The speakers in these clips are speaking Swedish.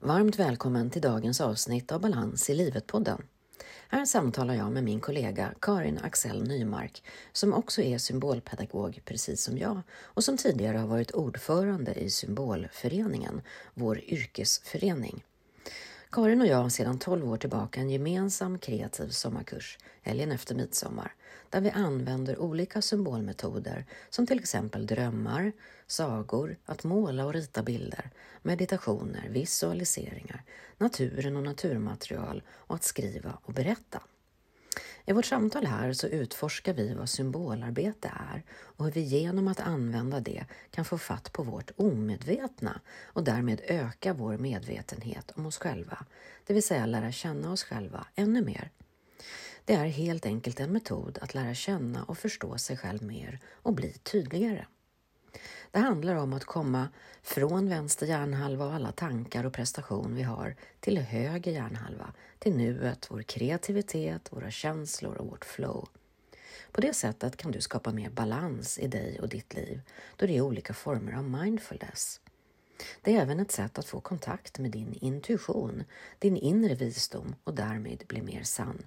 Varmt välkommen till dagens avsnitt av Balans i livet-podden. Här samtalar jag med min kollega Karin Axel Nymark som också är symbolpedagog precis som jag och som tidigare har varit ordförande i Symbolföreningen, vår yrkesförening. Karin och jag har sedan 12 år tillbaka en gemensam kreativ sommarkurs, helgen efter midsommar, där vi använder olika symbolmetoder som till exempel drömmar, sagor, att måla och rita bilder, meditationer, visualiseringar, naturen och naturmaterial och att skriva och berätta. I vårt samtal här så utforskar vi vad symbolarbete är och hur vi genom att använda det kan få fatt på vårt omedvetna och därmed öka vår medvetenhet om oss själva, det vill säga lära känna oss själva ännu mer. Det är helt enkelt en metod att lära känna och förstå sig själv mer och bli tydligare. Det handlar om att komma från vänster hjärnhalva och alla tankar och prestation vi har till höger hjärnhalva, till nuet, vår kreativitet, våra känslor och vårt flow. På det sättet kan du skapa mer balans i dig och ditt liv då det är olika former av mindfulness. Det är även ett sätt att få kontakt med din intuition, din inre visdom och därmed bli mer sann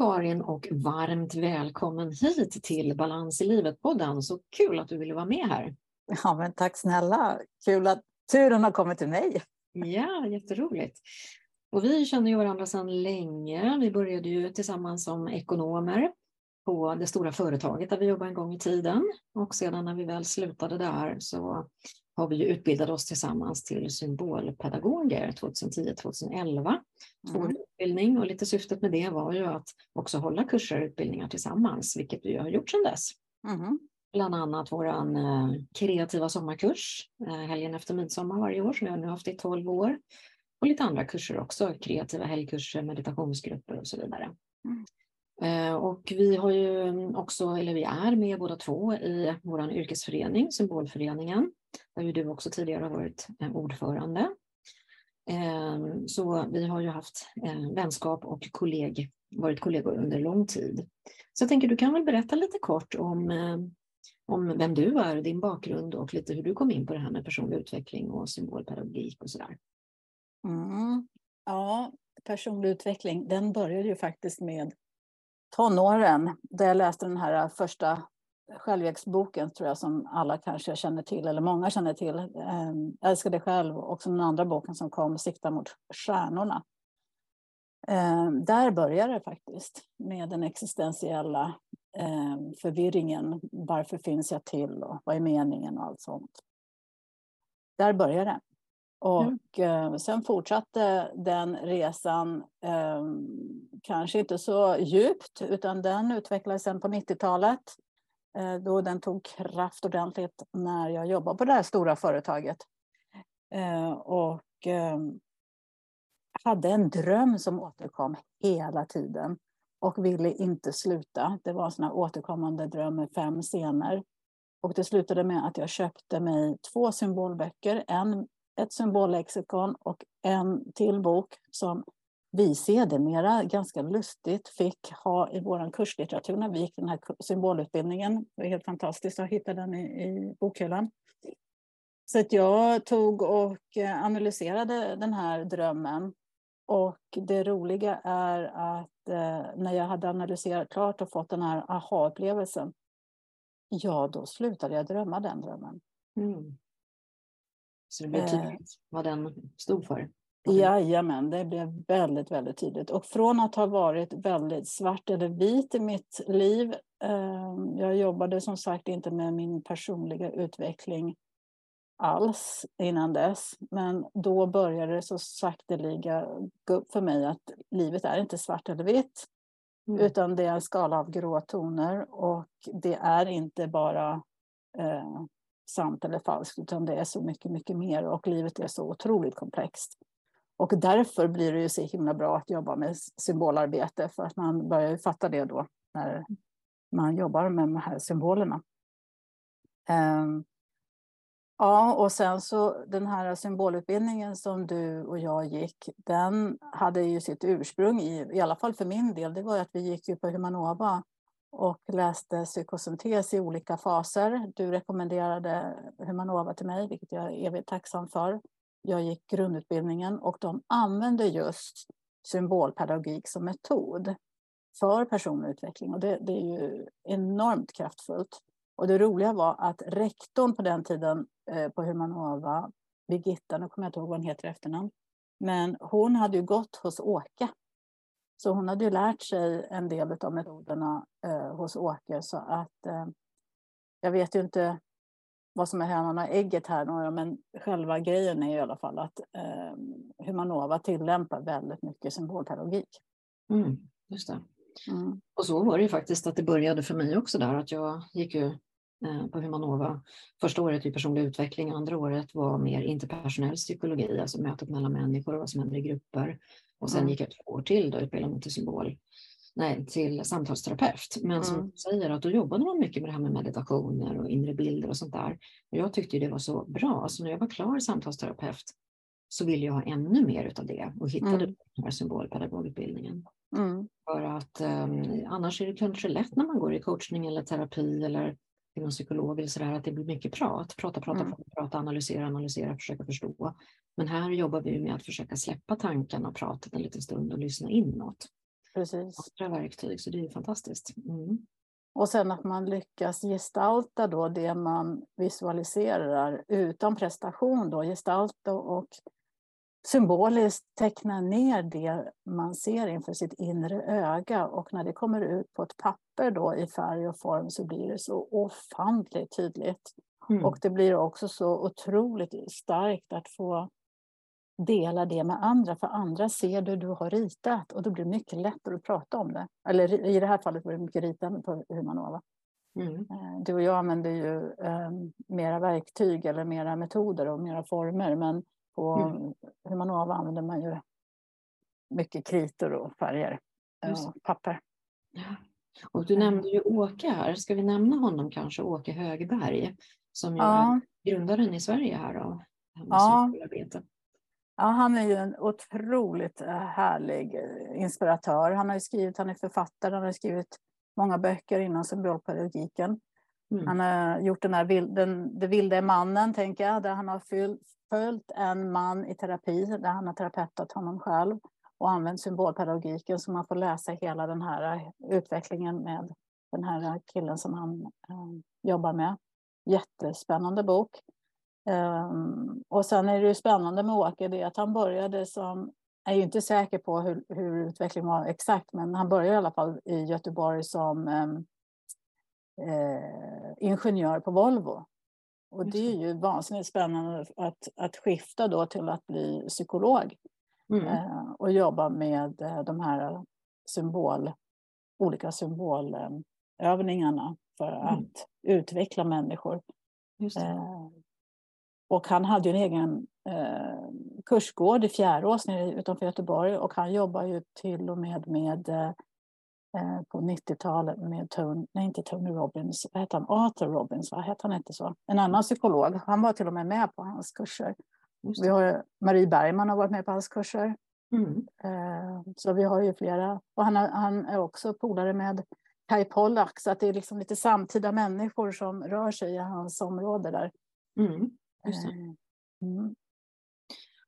Karin och varmt välkommen hit till Balans i livet-podden. Så kul att du ville vara med här. Ja, men tack snälla. Kul att turen har kommit till mig. Ja, jätteroligt. Och vi känner ju varandra sedan länge. Vi började ju tillsammans som ekonomer på det stora företaget där vi jobbade en gång i tiden. Och sedan när vi väl slutade där så har vi utbildat oss tillsammans till symbolpedagoger 2010-2011. Mm. utbildning och lite syftet med det var ju att också hålla kurser och utbildningar tillsammans, vilket vi har gjort sedan dess. Mm. Bland annat vår eh, kreativa sommarkurs, eh, helgen efter midsommar varje år, som vi har nu haft i 12 år. Och lite andra kurser också, kreativa helgkurser, meditationsgrupper och så vidare. Mm. Eh, och vi har ju också, eller vi är med båda två i vår yrkesförening, Symbolföreningen, där ju du också tidigare har varit eh, ordförande. Ehm, så vi har ju haft eh, vänskap och kolleg, varit kollegor under lång tid. Så jag tänker du kan väl berätta lite kort om, eh, om vem du är, din bakgrund och lite hur du kom in på det här med personlig utveckling och symbolpedagogik och sådär. Mm. Ja, personlig utveckling, den började ju faktiskt med tonåren, där jag läste den här första självhjälpsboken, tror jag, som alla kanske känner till, eller många känner till. Ehm, Älska dig själv, och den andra boken som kom, Sikta mot stjärnorna. Ehm, där börjar det faktiskt med den existentiella ehm, förvirringen. Varför finns jag till och vad är meningen och allt sånt. Där börjar det. Och mm. sen fortsatte den resan, kanske inte så djupt, utan den utvecklades sen på 90-talet. Eh, då den tog kraft ordentligt när jag jobbade på det här stora företaget. Eh, och ehm, hade en dröm som återkom hela tiden och ville inte sluta. Det var en sån här återkommande dröm med fem scener. Och det slutade med att jag köpte mig två symbolböcker. En ett symbollexikon och en till bok som vi sedermera ganska lustigt fick ha i vår kurslitteratur när vi gick den här symbolutbildningen. Det var helt fantastiskt att hitta den i, i bokhyllan. Så att jag tog och eh, analyserade den här drömmen. Och det roliga är att eh, när jag hade analyserat klart och fått den här aha-upplevelsen, ja, då slutade jag drömma den drömmen. Mm. Så det blev eh. tydligt vad den stod för. Jajamän, det blev väldigt, väldigt tydligt. Och från att ha varit väldigt svart eller vit i mitt liv, eh, jag jobbade som sagt inte med min personliga utveckling alls innan dess, men då började det så sakteliga gå upp för mig att livet är inte svart eller vitt, mm. utan det är en skala av gråtoner och det är inte bara eh, sant eller falskt, utan det är så mycket, mycket mer och livet är så otroligt komplext. Och därför blir det ju så himla bra att jobba med symbolarbete, för att man börjar fatta det då när man jobbar med de här symbolerna. Ehm, ja, och sen så den här symbolutbildningen som du och jag gick, den hade ju sitt ursprung i, i alla fall för min del, det var att vi gick ju på Humanova och läste psykosyntes i olika faser. Du rekommenderade Humanova till mig, vilket jag är evigt tacksam för. Jag gick grundutbildningen och de använde just symbolpedagogik som metod för personlig utveckling och det, det är ju enormt kraftfullt. Och det roliga var att rektorn på den tiden eh, på Humanova, Birgitta, nu kommer jag inte ihåg vad hon heter i efternamn, men hon hade ju gått hos Åke så hon hade ju lärt sig en del av metoderna eh, hos Åke. Så att eh, jag vet ju inte vad som är hönan och ägget här, men själva grejen är i alla fall att eh, Humanova tillämpar väldigt mycket symbolpedagogik. Mm, just det. Mm. Och så var det ju faktiskt att det började för mig också där, att jag gick ju eh, på Humanova. Första året i personlig utveckling, andra året var mer interpersonell psykologi, alltså mötet mellan människor och vad som händer i grupper. Och sen mm. gick jag två år till och utbildade mig till symbol, nej, till samtalsterapeut. Men som mm. säger, att då jobbade man mycket med det här med meditationer och inre bilder och sånt där. Och jag tyckte det var så bra, så när jag var klar samtalsterapeut så ville jag ha ännu mer av det och hittade mm. den här symbolpedagogutbildningen. Mm. För att um, annars är det kanske lätt när man går i coachning eller terapi eller till någon psykolog eller sådär, att det blir mycket prat. Prata, prata, mm. prata, prata, analysera, analysera, försöka förstå. Men här jobbar vi med att försöka släppa tankarna och pratet en liten stund och lyssna inåt. Precis. Andra verktyg, så det är fantastiskt. Mm. Och sen att man lyckas gestalta då det man visualiserar utan prestation, då, gestalta och symboliskt teckna ner det man ser inför sitt inre öga och när det kommer ut på ett papper då i färg och form så blir det så ofantligt tydligt. Mm. Och det blir också så otroligt starkt att få dela det med andra, för andra ser det du har ritat och då blir det mycket lättare att prata om det. Eller i det här fallet var det mycket ritande på Humanova. Mm. Eh, du och jag använder ju um, mera verktyg eller mera metoder och mera former, men på mm. Humanova använder man ju mycket kritor och färger och papper. Ja. Och du nämnde ju Åke här, ska vi nämna honom kanske, Åke Högberg, som ju ja. är grundaren i Sverige här då? Ja. Ja, han är ju en otroligt eh, härlig eh, inspiratör. Han har skrivit, han är författare, han har skrivit många böcker inom symbolpedagogiken. Mm. Han har gjort den här den, Det vilde mannen, tänker jag, där han har fyllt, följt en man i terapi där han har terapeutat honom själv och använt symbolpedagogiken så man får läsa hela den här utvecklingen med den här killen som han eh, jobbar med. Jättespännande bok. Um, och sen är det ju spännande med Åke det att han började som, jag är ju inte säker på hur, hur utvecklingen var exakt, men han började i alla fall i Göteborg som um, eh, ingenjör på Volvo. Och det är ju vansinnigt spännande att, att skifta då till att bli psykolog mm. eh, och jobba med eh, de här symbol, olika symbolövningarna för mm. att utveckla människor. Och han hade ju en egen eh, kursgård i Fjärås utanför Göteborg och han jobbar ju till och med med eh, Eh, på 90-talet med Tony, nej inte Tony Robbins, vad hette han? Arthur Robbins, vad hette han inte så? En annan psykolog, han var till och med med på hans kurser. Vi har Marie Bergman har varit med på hans kurser. Mm. Eh, så vi har ju flera. Och han, han är också polare med Kai Pollak, så att det är liksom lite samtida människor som rör sig i hans område där. Mm. Eh, mm.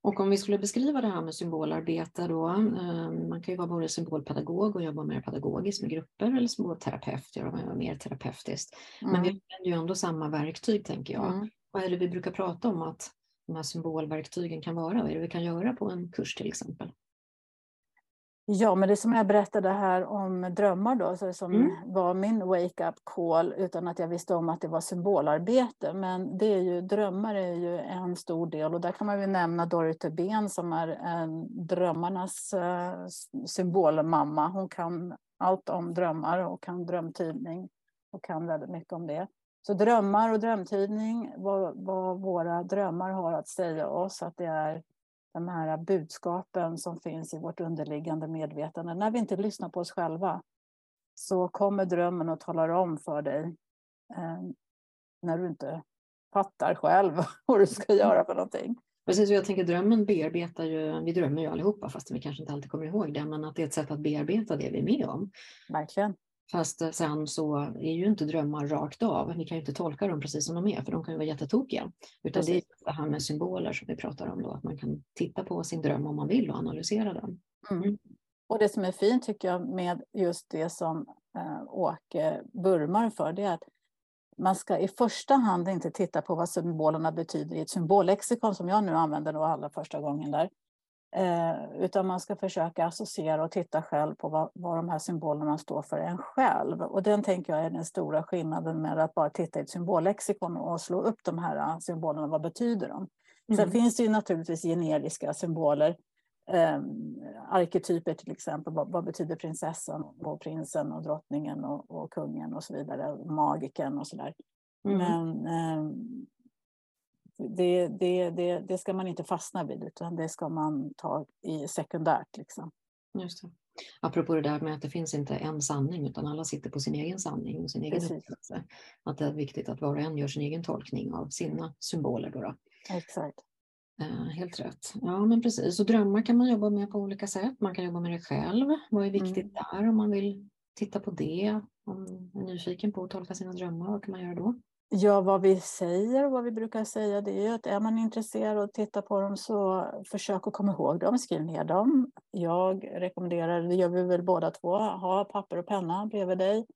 Och om vi skulle beskriva det här med symbolarbete då, eh, man kan ju vara både symbolpedagog och jobba mer pedagogiskt med grupper eller symbolterapeut, göra mer terapeutiskt. Mm. Men vi använder ju ändå samma verktyg tänker jag. Mm. Vad är det vi brukar prata om att de här symbolverktygen kan vara? Vad är det vi kan göra på en kurs till exempel? Ja, men det som jag berättade här om drömmar då, så som mm. var min wake-up call utan att jag visste om att det var symbolarbete. Men det är ju, drömmar är ju en stor del och där kan man ju nämna Dorothy Ben som är en drömmarnas uh, symbolmamma. Hon kan allt om drömmar och kan drömtydning och kan väldigt mycket om det. Så drömmar och drömtydning, vad, vad, våra drömmar har att säga oss, att det är de här budskapen som finns i vårt underliggande medvetande. När vi inte lyssnar på oss själva så kommer drömmen och talar om för dig eh, när du inte fattar själv vad du ska göra för någonting. Precis, och jag tänker drömmen bearbetar ju, vi drömmer ju allihopa fast vi kanske inte alltid kommer ihåg det, men att det är ett sätt att bearbeta det vi är med om. Verkligen. Fast sen så är ju inte drömmar rakt av. Vi kan ju inte tolka dem precis som de är, för de kan ju vara jättetokiga. Utan precis. det är det här med symboler som vi pratar om då, att man kan titta på sin dröm om man vill och analysera den. Mm. mm. Och det som är fint tycker jag med just det som eh, Åke vurmar för, det är att man ska i första hand inte titta på vad symbolerna betyder i ett symbollexikon som jag nu använder då allra första gången där. Eh, utan man ska försöka associera och titta själv på vad, vad de här symbolerna står för en själv. Och den tänker jag är den stora skillnaden med att bara titta i ett symbollexikon och slå upp de här symbolerna. Vad betyder de? Mm. Sen finns det ju naturligtvis generiska symboler. Eh, arketyper till exempel. Vad, vad, betyder prinsessan och prinsen och drottningen och, och kungen och så vidare. Magiken och så där. Mm. Men eh, det, det, det, det ska man inte fastna vid, utan det ska man ta i sekundärt. Liksom. Just det. Apropå det där med att det finns inte en sanning, utan alla sitter på sin egen sanning och sin egen upplevelse. Att det är viktigt att var och en gör sin egen tolkning av sina symboler. Då, då. Exakt. Uh, helt rätt. Ja, men precis. Och drömmar kan man jobba med på olika sätt. Man kan jobba med det själv. Vad är viktigt mm. där om man vill titta på det? Om man är nyfiken på att tolka sina drömmar, vad kan man göra då? Ja, vad vi säger och vad vi brukar säga det är ju att är man intresserad och tittar på dem så försök att komma ihåg dem, skriv ner dem. Jag rekommenderar, det gör vi väl båda två, ha papper och penna bredvid dig,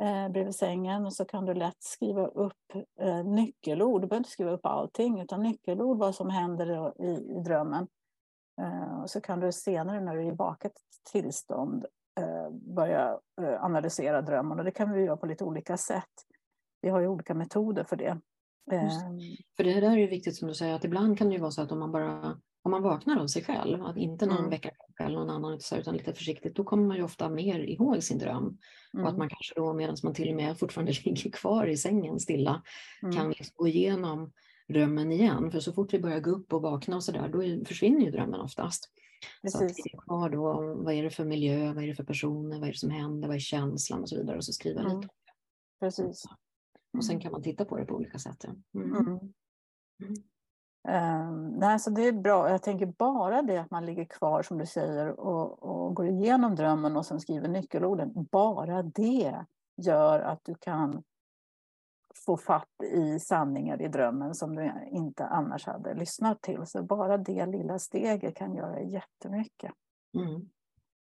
eh, bredvid sängen och så kan du lätt skriva upp eh, nyckelord. Du behöver inte skriva upp allting utan nyckelord, vad som händer i, i drömmen. Eh, och så kan du senare när du är i vaket tillstånd eh, börja eh, analysera drömmen och det kan vi göra på lite olika sätt vi har ju olika metoder för det. Ehm. För det där är ju viktigt som du säger att ibland kan det ju vara så att om man bara om man vaknar av sig själv, att inte någon mm. väckarklocka eller någon annan utan lite försiktigt, då kommer man ju ofta mer ihåg sin dröm. Mm. Och att mm. man kanske då medan man till och med fortfarande ligger kvar i sängen stilla mm. kan liksom gå igenom drömmen igen. För så fort vi börjar gå upp och vakna och sådär, då försvinner ju drömmen oftast. Precis. Så att vi är kvar då, vad är det för miljö, vad är det för personer, vad är det som händer, vad är känslan och så vidare och så skriva mm. lite. Precis. Och sen mm. kan man titta på det på olika sätt. Um, nej, så det är bra. Jag tänker bara det att man ligger kvar som du säger och, och går igenom drömmen och sen skriver nyckelorden. Bara det gör att du kan få fatt i sanningar i drömmen som du inte annars hade lyssnat till. Så bara det lilla steget kan göra jättemycket. Mm.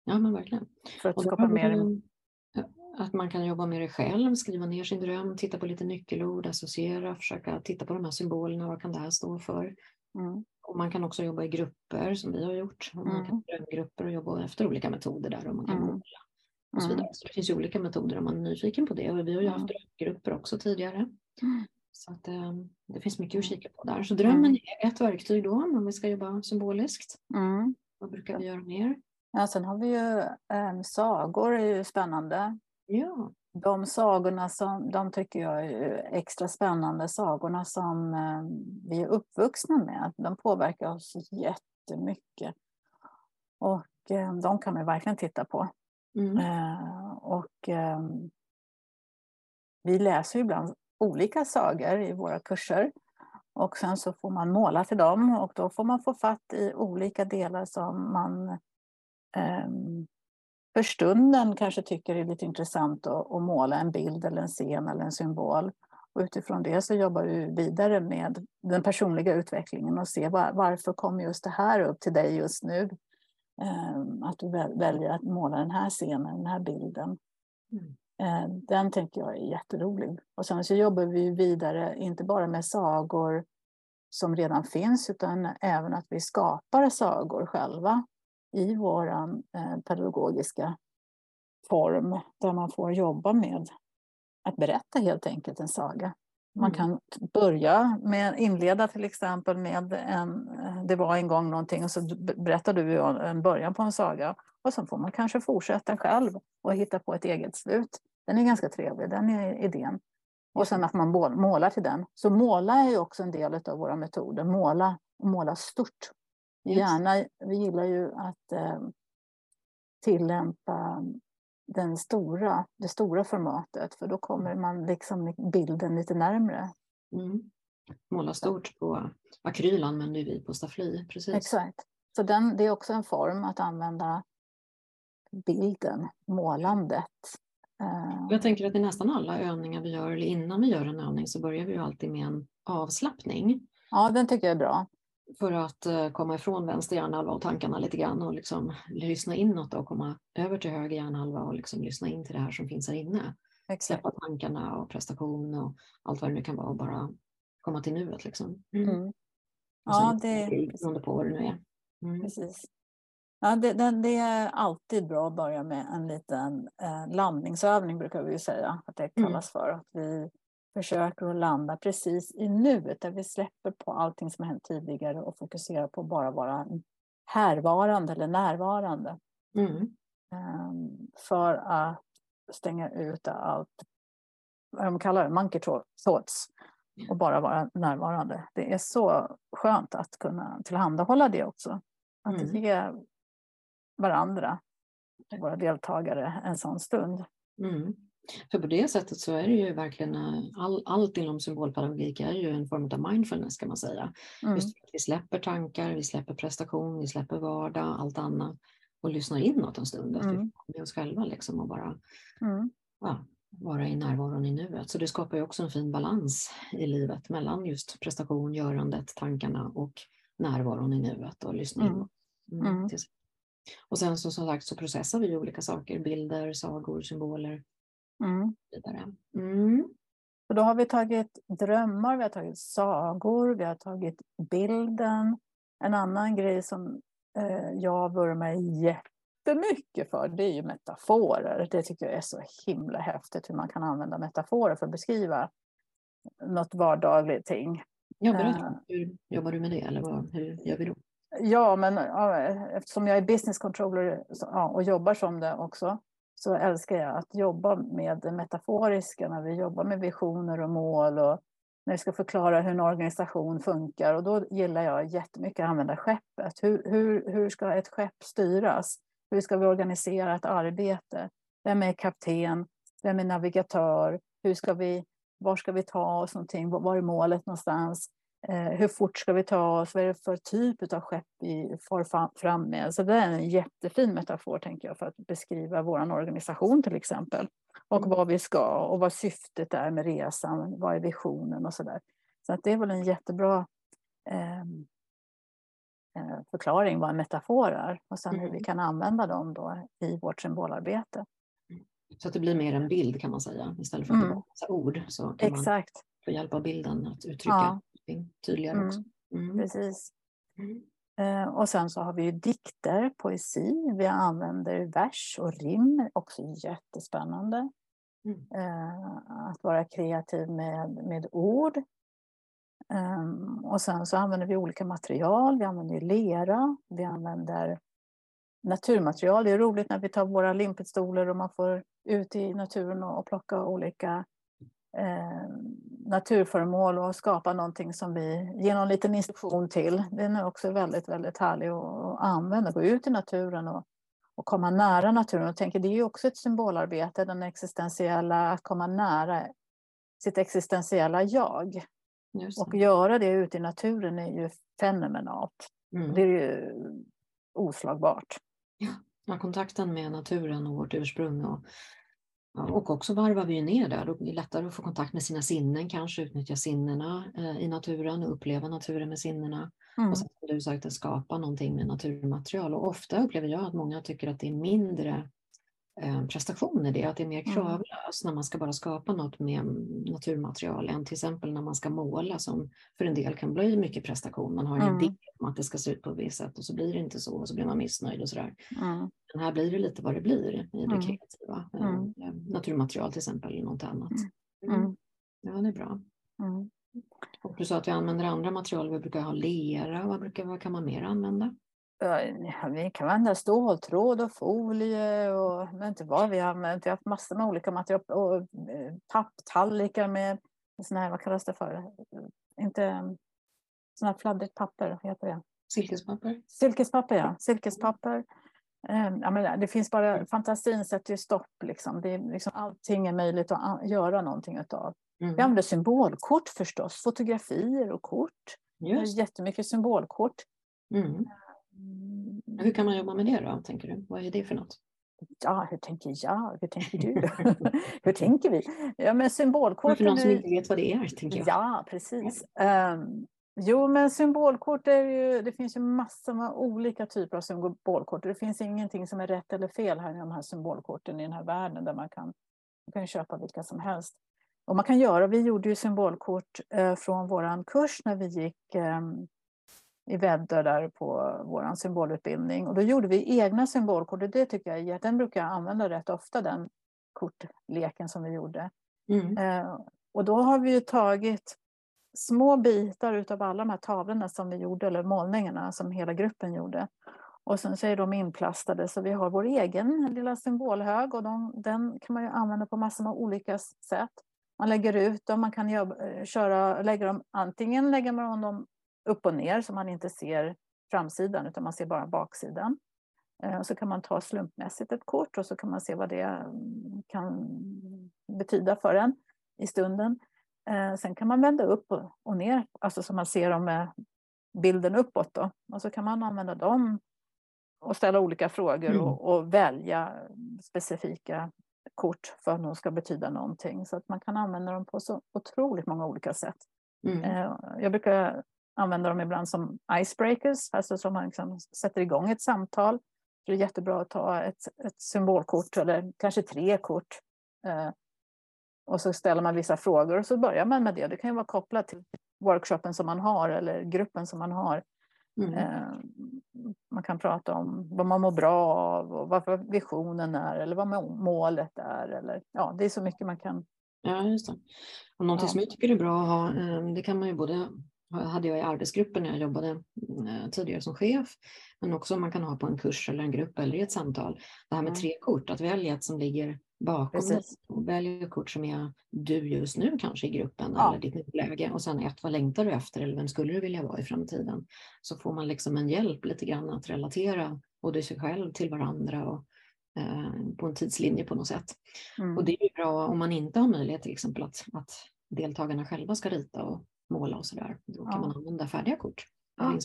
Ja, men verkligen. För att skapa mer att man kan jobba med det själv, skriva ner sin dröm, titta på lite nyckelord, associera, försöka titta på de här symbolerna, vad kan det här stå för? Mm. Och man kan också jobba i grupper som vi har gjort. Och man mm. kan drömgrupper och jobba efter olika metoder där och man kan mm. måla. Och så, mm. vidare. så det finns ju olika metoder om man är nyfiken på det och vi har ju haft mm. drömgrupper också tidigare. Mm. Så att, eh, det finns mycket att kika på där. Så drömmen är ett verktyg då om vi ska jobba symboliskt. Vad brukar vi göra mer? Ja, sen har vi ju eh, sagor, är ju spännande. Ja. De sagorna som de tycker jag är extra spännande, sagorna som eh, vi är uppvuxna med, de påverkar oss jättemycket. Och eh, de kan man verkligen titta på. Mm. Eh, och vi läser ibland olika sagor i våra kurser. Och sen så får man måla till dem och då får man få fatt i olika delar som man för stunden kanske tycker det är lite intressant att, att, måla en bild eller en scen eller en symbol. Och utifrån det så jobbar du vidare med den personliga utvecklingen och se var, varför kom just det här upp till dig just nu. Um, att du väljer att måla den här scenen, den här bilden. Mm. Uh, den tänker jag är jätterolig. Och sen så jobbar vi vidare, inte bara med sagor som redan finns, utan även att vi skapar sagor själva i vår eh, pedagogiska form där man får jobba med att berätta helt enkelt en saga. Man mm. kan börja med, inleda till exempel med en, det var en gång någonting och så berättar du en början på en saga och sen får man kanske fortsätta själv och hitta på ett eget slut. Den är ganska trevlig, den är idén. Och sen att man målar till den. Så måla är ju också en del av våra metoder. Måla måla stort. Gärna, vi gillar ju att eh, tillämpa den stora, det stora formatet för då kommer man liksom bilden lite närmre. Mm. Måla stort på akryl använder vi på staffli. Precis. Exakt. Så den, det är också en form att använda bilden, målandet. Eh, Jag tänker att i nästan alla övningar vi gör, eller innan vi gör en övning, så börjar vi ju alltid med en avslappning. Ja, den tycker jag är bra. För att eh, komma ifrån vänster hjärnhalva och tankarna lite grann och liksom lyssna inåt och komma över till höger hjärnhalva och liksom lyssna in till det här som finns här inne. Exakt. Släppa tankarna och prestation och allt vad det nu kan vara och bara komma till nuet. Liksom. Mm. Mm. Ja, det... Beroende på vad det nu är. Mm. Precis. Ja, det, det, det, är alltid bra att börja med en liten eh, landningsövning brukar vi säga att det mm. kallas för. Att vi försöker att landa precis i nuet där vi släpper på allting som har hänt tidigare och fokuserar på bara vara härvarande eller närvarande. Mm. Um, för att stänga ut allt, vad de kallar det, monkey thoughts och bara vara närvarande. Det är så skönt att kunna tillhandahålla det också. Att mm. ge varandra, våra deltagare, en sån stund. Mm. För på det sättet så är det ju verkligen, eh, all, allt inom symbolpedagogik är ju en form av mindfulness kan man säga. Mm. Just vi släpper tankar, vi släpper prestation, vi släpper vardag, allt annat och lyssnar inåt en stund. Att mm. vi med oss själva liksom och bara mm. ja, vara i närvaron i nuet. Så det skapar ju också en fin balans i livet mellan just prestation, görandet, tankarna och närvaron i nuet och lyssning. Mm. Mm. mm. Och sen så, som sagt så processar vi olika saker, bilder, sagor, symboler. Mm. Mm. Och då har vi tagit drömmar, vi har tagit sagor, vi har tagit bilden. En annan grej som eh, jag vurmar jättemycket för, det är ju metaforer. Det tycker jag är så himla häftigt hur man kan använda metaforer för att beskriva något vardagligt ting. Ja, berätta. Eh. Hur jobbar du med det? Eller vad, hur gör vi då? Ja, men eftersom jag är business controller och jobbar som det också så älskar jag att jobba med det metaforiska när vi jobbar med visioner och mål och när vi ska förklara hur en organisation funkar. Och då gillar jag jättemycket att använda skeppet. Hur, hur, hur ska ett skepp styras? Hur ska vi organisera ett arbete? Vem är kapten? Vem är navigatör? Hur ska vi, var ska vi ta oss någonting? Var är målet någonstans? Eh, hur fort ska vi ta oss? Vad är det för typ av skepp vi far fram med? Så det är en jättefin metafor tänker jag för att beskriva vår organisation till exempel. Och mm. vad vi ska och vad syftet är med resan. Vad är visionen och så där. Så att det är väl en jättebra ehm, eh, förklaring vad en metafor är och sen hur vi mm. kan använda dem då i vårt symbolarbete. Så att det blir mer en bild kan man säga istället för att mm. det ord. Så kan Exakt. man få hjälp av bilden att uttrycka ja tydligare mm. också. Mm. Precis. Mm. Eh, och sen så har vi ju dikter, poesi. Vi använder vers och rim, också jättespännande. Mm. Eh, att vara kreativ med, med ord. Um, och sen så använder vi olika material. Vi använder lera, vi använder naturmaterial. Det är roligt när vi tar våra limpetstolar och man får ut i naturen och, och plocka olika eh, naturföremål och skapa någonting som vi ger någon liten instruktion till. Den är också väldigt, väldigt härlig att använda. Gå ut i naturen och, och komma nära naturen. Och tänker, det är ju också ett symbolarbete, den existentiella, att komma nära sitt existentiella jag. Och göra det ute i naturen är ju fenomenalt. Mm. Det är ju oslagbart. Ja, kontakten med naturen och vårt ursprung och och också varvar vi ner där. Det lättare att få kontakt med sina sinnen, kanske utnyttja sinnena eh, i naturen och uppleva naturen med sinnena. Mm. Och sen som du sagt, att skapa någonting med naturmaterial. Och ofta upplever jag att många tycker att det är mindre prestation i det, att det är mer mm. kravlöst när man ska bara skapa något med naturmaterial än till exempel när man ska måla som för en del kan bli mycket prestation. Man har en mm. idé om att det ska se ut på ett visst sätt och så blir det inte så och så blir man missnöjd och sådär. Mm. Men här blir det lite vad det blir i det mm. kreativa. Eh, mm. Naturmaterial till exempel eller något annat. Mm. mm. Ja, det är bra. Och du sa att vi använder andra material, vi brukar ha lera, vad, brukar, vad kan man mer använda? Vi kan använda ståltråd och folie och men inte vad vi har använt. Vi har haft massor med olika material och eh, papptallrikar med såna här, vad kallas det för? Inte såna här fladdrigt papper, vad heter det? Silkespapper. Silkespapper, ja. Silkespapper. Ehm, ja, men det finns bara, fantasin sätter ju stopp. Liksom. Det är, liksom, allting är möjligt att göra någonting utav. Mm. Vi använder symbolkort förstås, fotografier och kort. Just. Jättemycket symbolkort. Mm. Hur kan man jobba med det då, tänker du? Vad är det för något? Ja, hur tänker jag? Hur tänker du? hur tänker vi? Ja, men symbolkort... För någon som inte vet vad det är, tänker jag. Ja, precis. Um, jo, men symbolkort är ju... Det finns ju massor med olika typer av symbolkort. Det finns ingenting som är rätt eller fel här i de här symbolkorten i den här världen där man kan, man kan köpa vilka som helst. Och man kan göra, vi gjorde ju symbolkort eh, från vår kurs när vi gick eh, i Väddö där på vår symbolutbildning. Och då gjorde vi egna symbolkort och det tycker jag, den brukar jag använda rätt ofta, den kortleken som vi gjorde. Mm. Eh, och då har vi ju tagit små bitar av alla de här tavlorna som vi gjorde, eller målningarna som hela gruppen gjorde. Och sen så är de inplastade så vi har vår egen lilla symbolhög och de, den kan man ju använda på massor med olika sätt. Man lägger ut dem, man kan jobba, eh, köra, lägga dem, antingen lägger man dem upp och ner så man inte ser framsidan utan man ser bara baksidan. Eh, så kan man ta slumpmässigt ett kort och så kan man se vad det mm, kan betyda för en i stunden. Eh, sen kan man vända upp och ner, alltså så man ser dem bilden uppåt. Då. Och så kan man använda dem och ställa olika frågor mm. och, och, välja specifika kort för att de ska betyda någonting. Så att man kan använda dem på så otroligt många olika sätt. Mm. Eh, jag brukar använda dem ibland som icebreakers, alltså som man liksom sätter igång ett samtal. Det är jättebra att ta ett, ett symbolkort eller kanske tre kort. Eh, och så ställer man vissa frågor och så börjar man med det. Det kan ju vara kopplat till workshopen som man har eller gruppen som man har. Mm. Eh, man kan prata om vad man mår bra av och vad visionen är eller vad målet är. Eller, ja, det är så mycket man kan Ja, just det. Och någonting ja. som jag tycker är bra att ha, eh, det kan man ju både hade jag i arbetsgruppen när jag jobbade eh, tidigare som chef, men också man kan ha på en kurs eller en grupp eller i ett samtal. Det här med mm. tre kort, att välja ett som ligger bakom och välja ett kort som är du just nu kanske i gruppen ja. eller ditt läge och sen ett, vad längtar du efter eller vem skulle du vilja vara i framtiden? Så får man liksom en hjälp lite grann att relatera både sig själv till varandra och eh, på en tidslinje på något sätt. Mm. Och det är bra om man inte har möjlighet till exempel att, att deltagarna själva ska rita och måla och sådär. Då kan ja. man använda färdiga kort. Ja,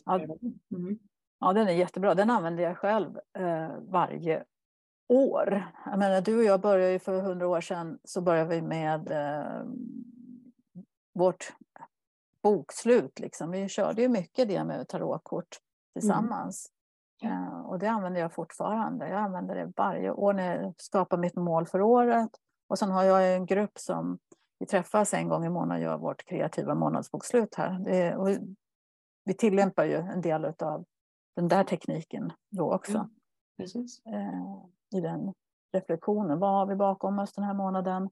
mm. ja, den är jättebra. Den använder jag själv eh, varje år. Jag menar, du och jag började ju för hundra år sedan så började vi med eh, vårt bokslut. Liksom. Vi körde ju mycket det med tarotkort tillsammans. Mm. Eh, och det använder jag fortfarande. Jag använder det varje år när jag skapar mitt mål för året. Och sen har jag en grupp som vi träffas en gång i månaden och gör vårt kreativa månadsbokslut här. Det, och vi tillämpar ju en del av den där tekniken då också. Mm, precis. Eh, I den reflektionen. Vad har vi bakom oss den här månaden?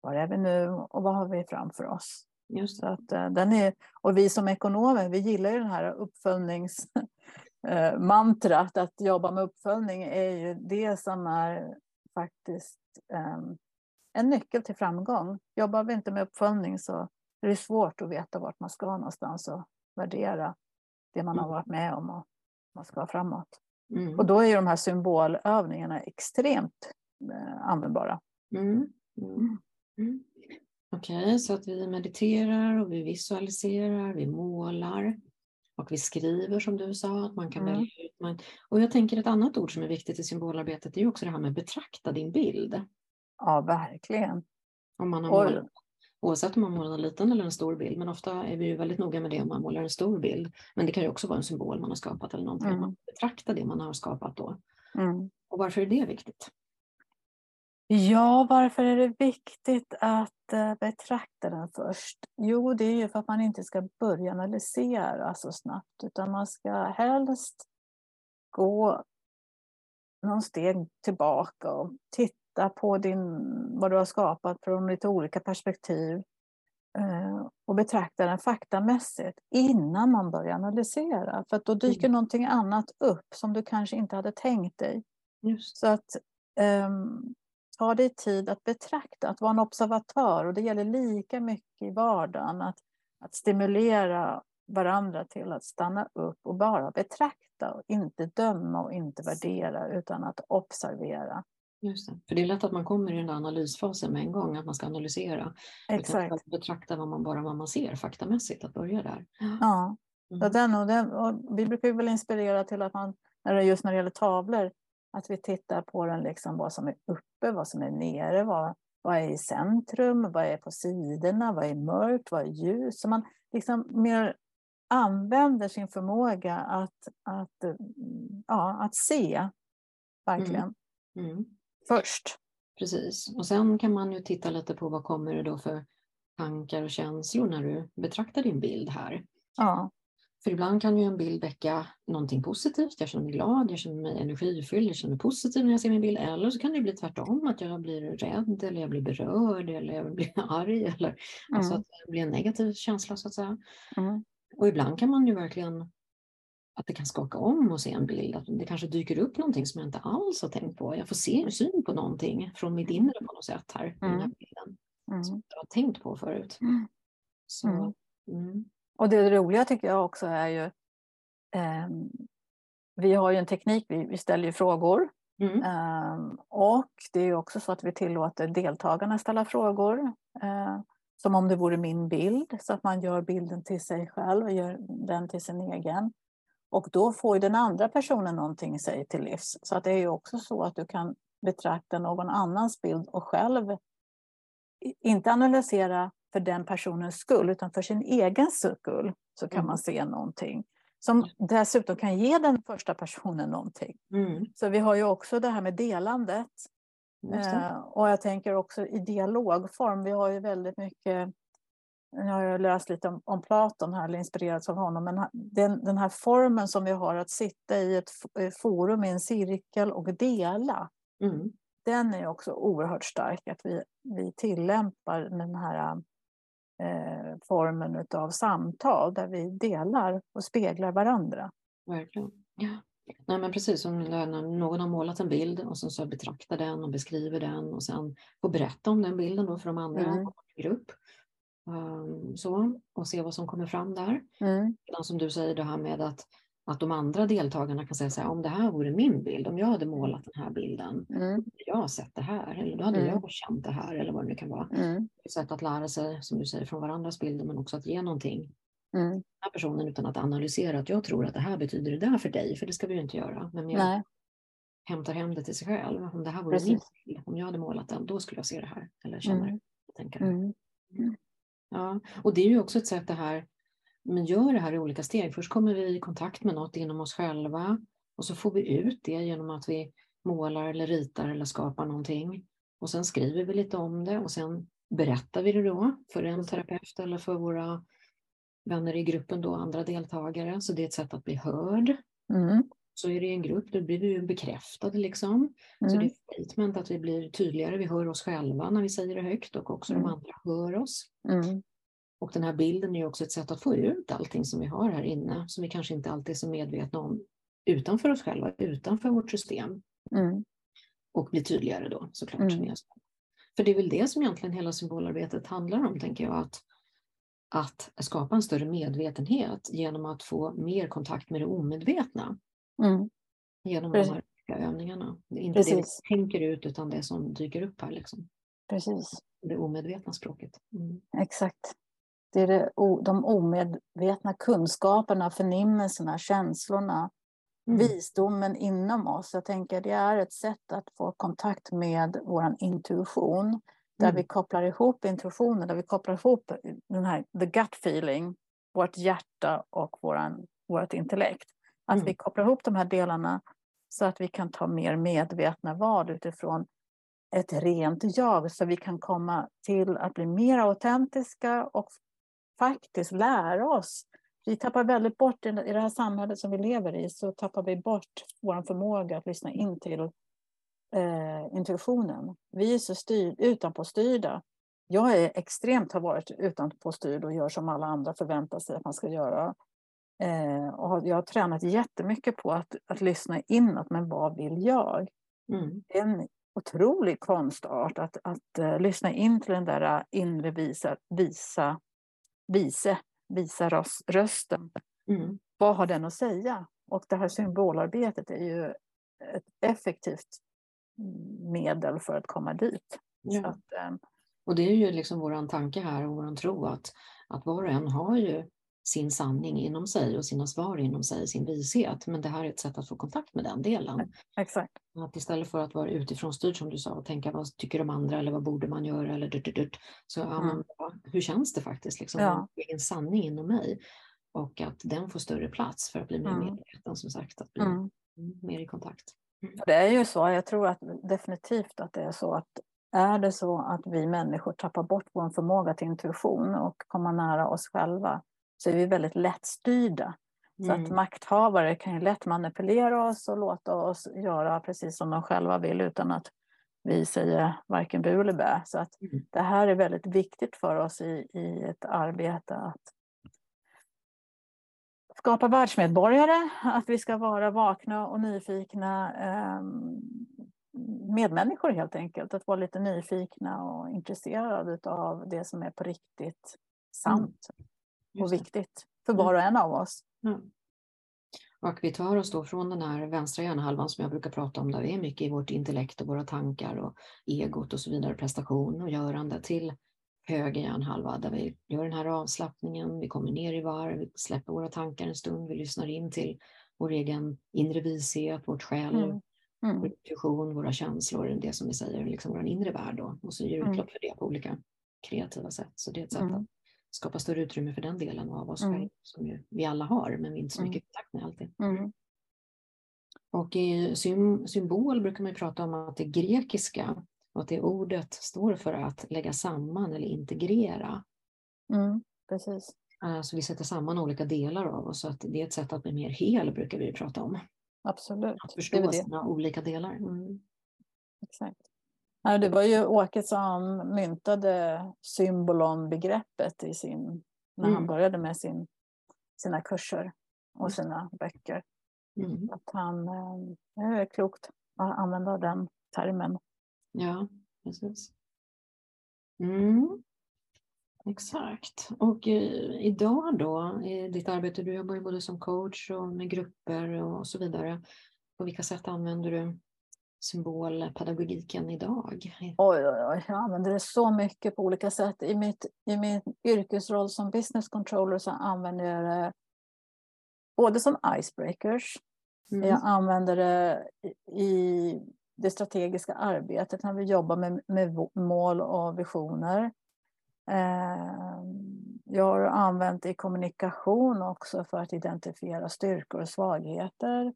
Var är vi nu och vad har vi framför oss? Just Så att, eh, den är, och vi som ekonomer, vi gillar ju den här uppföljningsmantrat. att jobba med uppföljning är ju det som är faktiskt um, en nyckel till framgång. Jobbar vi inte med uppföljning så är det svårt att veta vart man ska någonstans och värdera det man har mm. varit med om och man ska framåt. Mm. Och då är de här symbolövningarna extremt eh, användbara. Mm. Mm. mm. Okej, okay, så att vi mediterar och vi visualiserar, vi målar och vi skriver som du sa, att man kan mm. välja ut. Och jag tänker ett annat ord som är viktigt i symbolarbetet är också det här med betrakta din bild. Ja, verkligen. Om man har målat, oavsett om man målar en liten eller en stor bild, men ofta är vi ju väldigt noga med det om man målar en stor bild. Men det kan ju också vara en symbol man har skapat eller någonting. Mm. Man betraktar det man har skapat då. Mm. Och varför är det viktigt? Ja, varför är det viktigt att eh, betrakta den först? Jo, det är ju för att man inte ska börja analysera så snabbt, utan man ska helst gå någon steg tillbaka och titta titta på din, vad du har skapat från lite olika perspektiv. Eh, och betrakta den faktamässigt innan man börjar analysera. För då dyker mm. någonting annat upp som du kanske inte hade tänkt dig. Just. Så att um, ta dig tid att betrakta, att vara en observatör. Och det gäller lika mycket i vardagen. Att, att stimulera varandra till att stanna upp och bara betrakta. Och inte döma och inte värdera utan att observera. Just det. För det är lätt att man kommer i den där analysfasen med en gång, att man ska analysera. Exakt. Att betrakta vad man, bara vad man ser faktamässigt, att börja där. Ja, mm. så den och den, och vi brukar väl inspirera till att man, just när det gäller tavlor, att vi tittar på den, liksom, vad som är uppe, vad som är nere, vad, vad är i centrum, vad är på sidorna, vad är mörkt, vad är ljus. Så man liksom mer använder sin förmåga att, att, ja, att se, verkligen. Mm. Mm först. Precis, och sen kan man ju titta lite på vad kommer det då för tankar och känslor när du betraktar din bild här. Ja. För ibland kan ju en bild väcka någonting positivt. Jag känner mig glad, jag känner mig energifylld, jag känner mig positiv när jag ser min bild. Eller så kan det bli tvärtom, att jag blir rädd eller jag blir berörd eller jag blir arg. Eller, mm. Alltså att det blir en negativ känsla så att säga. Mm. Och ibland kan man ju verkligen att det kan skaka om och se en bild, att det kanske dyker upp någonting som jag inte alls har tänkt på. Jag får se syn på någonting från mitt inre på något sätt här, mm. den här bilden, mm. som jag har tänkt på förut. Mm. Så, mm. mm. Och det roliga tycker jag också är ju, eh, vi har ju en teknik, vi, vi ställer ju frågor. Eh, och det är också så att vi tillåter deltagarna ställa frågor. Eh, som om det vore min bild, så att man gör bilden till sig själv och gör den till sin egen. Och då får den andra personen någonting sig till livs. Så att det är ju också så att du kan betrakta någon annans bild och själv inte analysera för den personens skull, utan för sin egen skull så kan mm. man se någonting. Som dessutom kan ge den första personen någonting. Mm. Så vi har ju också det här med delandet. Eh, och jag tänker också i dialogform. Vi har ju väldigt mycket jag har läst lite om, om Platon här, eller inspirerats av honom, men den, den här formen som vi har att sitta i ett forum i en cirkel och dela, mm. den är också oerhört stark, att vi, vi tillämpar den här eh, formen av samtal där vi delar och speglar varandra. Verkligen. Ja. Nej, men precis som när någon har målat en bild och sen så betraktar den och beskriver den och sen får berätta om den bilden då för de andra mm. i grupp. Um, så, och se vad som kommer fram där. Mm. Som du säger det här med att, att de andra deltagarna kan säga så här, om det här vore min bild, om jag hade målat den här bilden, mm. hade jag sett det här, eller då hade mm. jag känt det här, eller vad det nu kan vara. Mm. Ett sätt att lära sig, som du säger, från varandras bilder, men också att ge någonting mm. den här personen utan att analysera att jag tror att det här betyder det där för dig, för det ska vi ju inte göra. Men mer hämtar hem det till sig själv. Om det här vore Precis. min bild, om jag hade målat den, då skulle jag se det här, eller känna mm. det. Tänka det. Ja, och det är ju också ett sätt det här, men gör det här i olika steg. Först kommer vi i kontakt med något inom oss själva och så får vi ut det genom att vi målar eller ritar eller skapar någonting. Och sen skriver vi lite om det och sen berättar vi det då för en terapeut eller för våra vänner i gruppen då, andra deltagare. Så det är ett sätt att bli hörd. Mm. Så är det en grupp, då blir vi ju bekräftade liksom. Mm. Så det är statement att vi blir tydligare, vi hör oss själva när vi säger det högt och också mm. de andra hör oss. Mm. Och den här bilden är också ett sätt att få ut allting som vi har här inne, som vi kanske inte alltid är så medvetna om utanför oss själva, utanför vårt system. Mm. Och bli tydligare då såklart. Mm. För det är väl det som egentligen hela symbolarbetet handlar om, tänker jag. Att, att skapa en större medvetenhet genom att få mer kontakt med det omedvetna. Mm. Genom Precis. de här övningarna. Det är inte Precis. det vi tänker ut utan det som dyker upp här. Liksom. Precis. Det omedvetna språket. Mm. Exakt. Det är det, de omedvetna kunskaperna, förnimmelserna, känslorna, mm. visdomen inom oss. Jag tänker det är ett sätt att få kontakt med vår intuition. Där mm. vi kopplar ihop intuitionen, där vi kopplar ihop den här the gut feeling, vårt hjärta och våran, vårt intellekt. Att mm. vi kopplar ihop de här delarna så att vi kan ta mer medvetna val utifrån ett rent jag, så vi kan komma till att bli mer autentiska och faktiskt lära oss. Vi tappar väldigt bort, i det här samhället som vi lever i, så tappar vi bort vår förmåga att lyssna in till eh, intuitionen. Vi är så styr, utanpåstyrda. jag är extremt, har varit utanpåstyrd och gör som alla andra förväntar sig att man ska göra. Eh, och jag har tränat jättemycket på att, att lyssna inåt, men vad vill jag? Mm. Det är en otrolig konstart att, att uh, lyssna in till den där inre visa, visa, vise, visa röst, rösten. Mm. Vad har den att säga? Och det här symbolarbetet är ju ett effektivt medel för att komma dit. Ja. Att, um, och det är ju liksom vår tanke här och vår tro att, att var och en har ju sin sanning inom sig och sina svar inom sig, sin vishet. Men det här är ett sätt att få kontakt med den delen. Exakt. Att istället för att vara utifrån styrd som du sa och tänka vad tycker de andra eller vad borde man göra eller dut, dut, dut, så ja, mm. men, hur känns det faktiskt? Liksom, ja. Egen sanning inom mig. Och att den får större plats för att bli mer mm. medveten som sagt, att bli mm. mer i kontakt. Mm. Det är ju så, jag tror att definitivt att det är så att är det så att vi människor tappar bort vår förmåga till intuition och komma nära oss själva så är vi väldigt lättstyrda. Mm. Så att mm. makthavare kan ju lätt manipulera oss och låta oss göra precis som de själva vill utan att vi säger varken bu eller bä. Så att mm. det här är väldigt viktigt för oss i, i ett arbete att skapa världsmedborgare, att vi ska vara vakna och nyfikna eh, medmänniskor helt enkelt. Att vara lite nyfikna och intresserade av det som är på riktigt sant. Mm och viktigt för mm. var och en av oss. Mm. Och vi tar oss då från den här vänstra hjärnhalvan som jag brukar prata om, där vi är mycket i vårt intellekt och våra tankar och egot och så vidare, prestation och görande, till höger hjärnhalva där vi gör den här avslappningen, vi kommer ner i varv, vi släpper våra tankar en stund, vi lyssnar in till vår egen inre vishet, vårt själv, mm. Mm. vår intuition, våra känslor, det som vi säger, liksom vår inre värld då, och så ger mm. utlopp för det på olika kreativa sätt. Så det är ett sätt mm. att skapa större utrymme för den delen av oss mm. som ju vi alla har, men vi är inte så mycket i kontakt med alltid. Mm. Och i symbol brukar man prata om att det grekiska och att det ordet står för att lägga samman eller integrera. Mm, precis. Så vi sätter samman olika delar av oss, så att det är ett sätt att bli mer hel, brukar vi prata om. Absolut. Att förstå det det. sina olika delar. Mm. Exakt. Det var ju Åke som myntade symbolon-begreppet i sin, när mm. han började med sin, sina kurser och sina böcker. Mm. Att han, eh, det är klokt att använda den termen. Ja, precis. Mm. Exakt. Och eh, idag då, i ditt arbete, du jobbar ju både som coach och med grupper och så vidare. På vilka sätt använder du symbolpedagogiken idag? Oj, oj, oj, jag använder det så mycket på olika sätt. I, mitt, i min yrkesroll som business controller så använder jag det både som icebreakers, mm. jag använder det i det strategiska arbetet när vi jobbar med, med mål och visioner. Eh, jag har använt det i kommunikation också för att identifiera styrkor och svagheter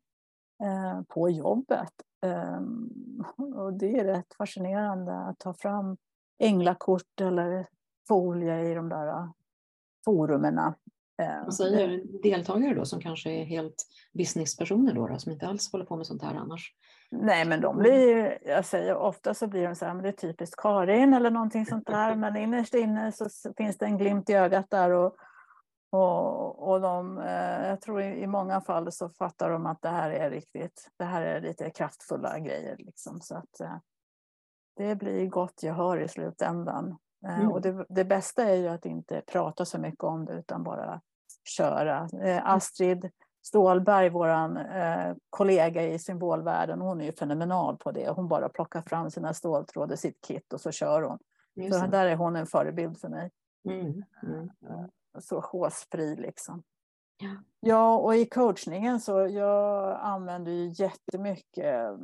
på jobbet. Ehm, och det är rätt fascinerande att ta fram änglakort eller folie i de där äh, forumerna. Ehm, Vad säger deltagare då som kanske är helt businesspersoner då, då, som inte alls håller på med sånt här annars? Nej, men de blir, jag säger ofta så blir de så här, men det är typiskt Karin eller någonting sånt där, men innerst inne så finns det en glimt i ögat där och, och, och de, eh, jag tror i, i, många fall så fattar de att det här är riktigt, det här är lite kraftfulla grejer. Liksom, så att eh, det blir gott gehör i slutändan. Eh, mm. Och det, det, bästa är ju att inte prata så mycket om det utan bara köra. Eh, Astrid Stålberg, vår kollega i symbolvärlden, hon är ju fenomenal på det. Hon bara plockar fram sina ståltrådar, sitt kit och så kör hon. Så där är hon en förebild för mig. Mm. Mm så håsfri liksom. Ja. ja, och i coachningen så jag använder ju jättemycket eh,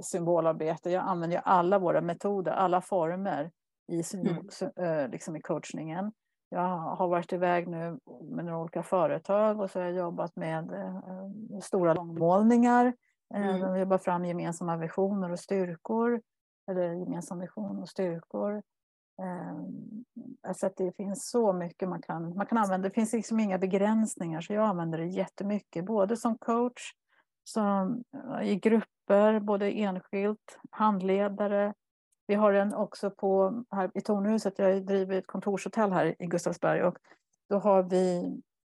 symbolarbete. Jag använder alla våra metoder, alla former i, mm. Eh, liksom i coachningen. Jag har varit iväg nu med några olika företag och så har jag jobbat med eh, stora långmålningar. Mm. De jobbar fram gemensamma visioner och styrkor. Eller gemensam vision och styrkor. Ehm, alltså att det finns så mycket man kan, man kan använda. Det finns liksom inga begränsningar så jag använder det jättemycket. Både som coach, som, eh, i grupper, både enskilt, handledare. Vi har den också på, här i Tornhuset, jag driver ett kontorshotell här i Gustavsberg och då har vi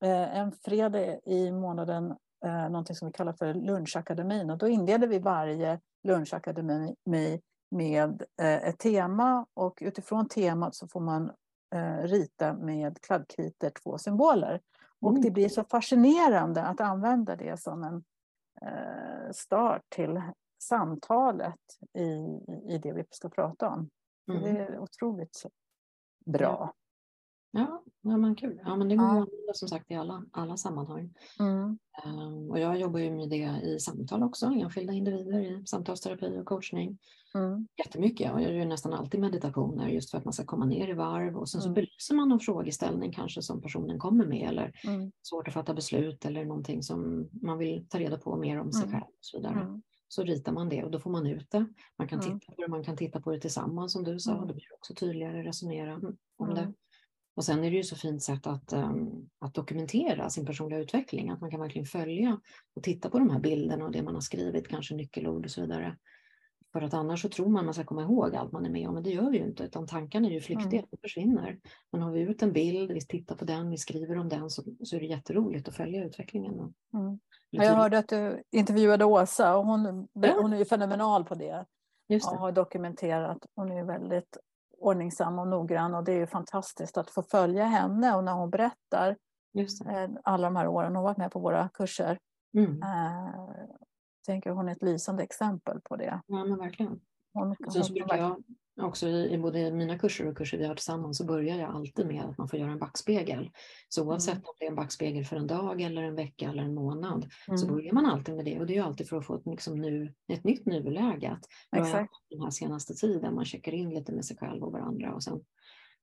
eh, en fredag i månaden eh, någonting som vi kallar för lunchakademin och då inleder vi varje lunchakademi med eh, ett tema och utifrån temat så får man eh, rita med kladdkritor två symboler. Och mm. det blir så fascinerande att använda det som en eh, start till samtalet i, i det vi ska prata om. Mm. Det är otroligt bra. Ja, ja men kul. Ja, men det går ja. att använda som sagt i alla, alla sammanhang. Mm. Um, och jag jobbar ju med det i samtal också, enskilda individer i samtalsterapi och coachning. Mm. Jättemycket. Jag gör ju nästan alltid meditationer just för att man ska komma ner i varv och sen så mm. belyser man någon frågeställning kanske som personen kommer med eller mm. svårt att fatta beslut eller någonting som man vill ta reda på mer om sig mm. själv och så vidare. Mm. Så ritar man det och då får man ut det. Man kan titta på det, man kan titta på det tillsammans som du sa. Det blir också tydligare resonera om det. Och sen är det ju så fint sätt att, um, att dokumentera sin personliga utveckling, att man kan verkligen följa och titta på de här bilderna och det man har skrivit, kanske nyckelord och så vidare. För att annars så tror man man ska komma ihåg allt man är med om, men det gör vi ju inte, utan tankarna är ju flyktiga, mm. de försvinner. Men har vi ut en bild, vi tittar på den, vi skriver om den, så, så är det jätteroligt att följa utvecklingen. Mm. Jag hörde att du intervjuade Åsa och hon, ja. hon är ju fenomenal på det. Just det. Och har dokumenterat, hon är väldigt ordningsam och noggrann och det är ju fantastiskt att få följa henne och när hon berättar eh, alla de här åren hon varit med på våra kurser. Mm. Eh, tänker hon är ett lysande exempel på det. Ja men verkligen. Sen så brukar jag också i, i både mina kurser och kurser vi har tillsammans så börjar jag alltid med att man får göra en backspegel. Så oavsett mm. om det är en backspegel för en dag eller en vecka eller en månad mm. så börjar man alltid med det och det är alltid för att få ett, liksom nu, ett nytt nuläge. Exakt. Den här senaste tiden man checkar in lite med sig själv och varandra och sen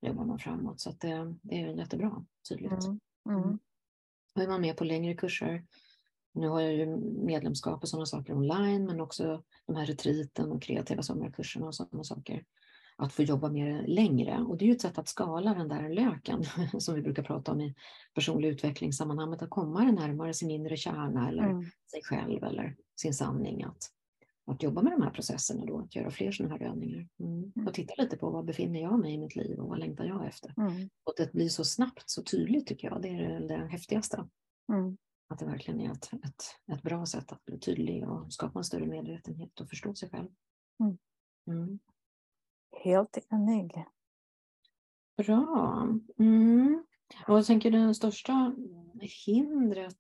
jobbar man framåt. Så det, det är jättebra, tydligt. Mm. Mm. Och är man med på längre kurser nu har jag ju medlemskap och sådana saker online, men också de här retriten och kreativa sommarkurserna och sådana saker att få jobba mer längre. Och det är ju ett sätt att skala den där löken som vi brukar prata om i personlig utvecklingssammanhanget, att komma närmare sin inre kärna eller mm. sig själv eller sin sanning. Att, att jobba med de här processerna då, att göra fler sådana här övningar. Mm. mm. Och titta lite på vad befinner jag mig i mitt liv och vad längtar jag efter? Mm. Och det blir så snabbt, så tydligt tycker jag, det är det häftigaste. Mm. Att det verkligen är ett, ett, ett bra sätt att bli tydlig och skapa en större medvetenhet och förstå sig själv. Mm. Helt enig. Bra. Mm. Och jag tänker det största hindret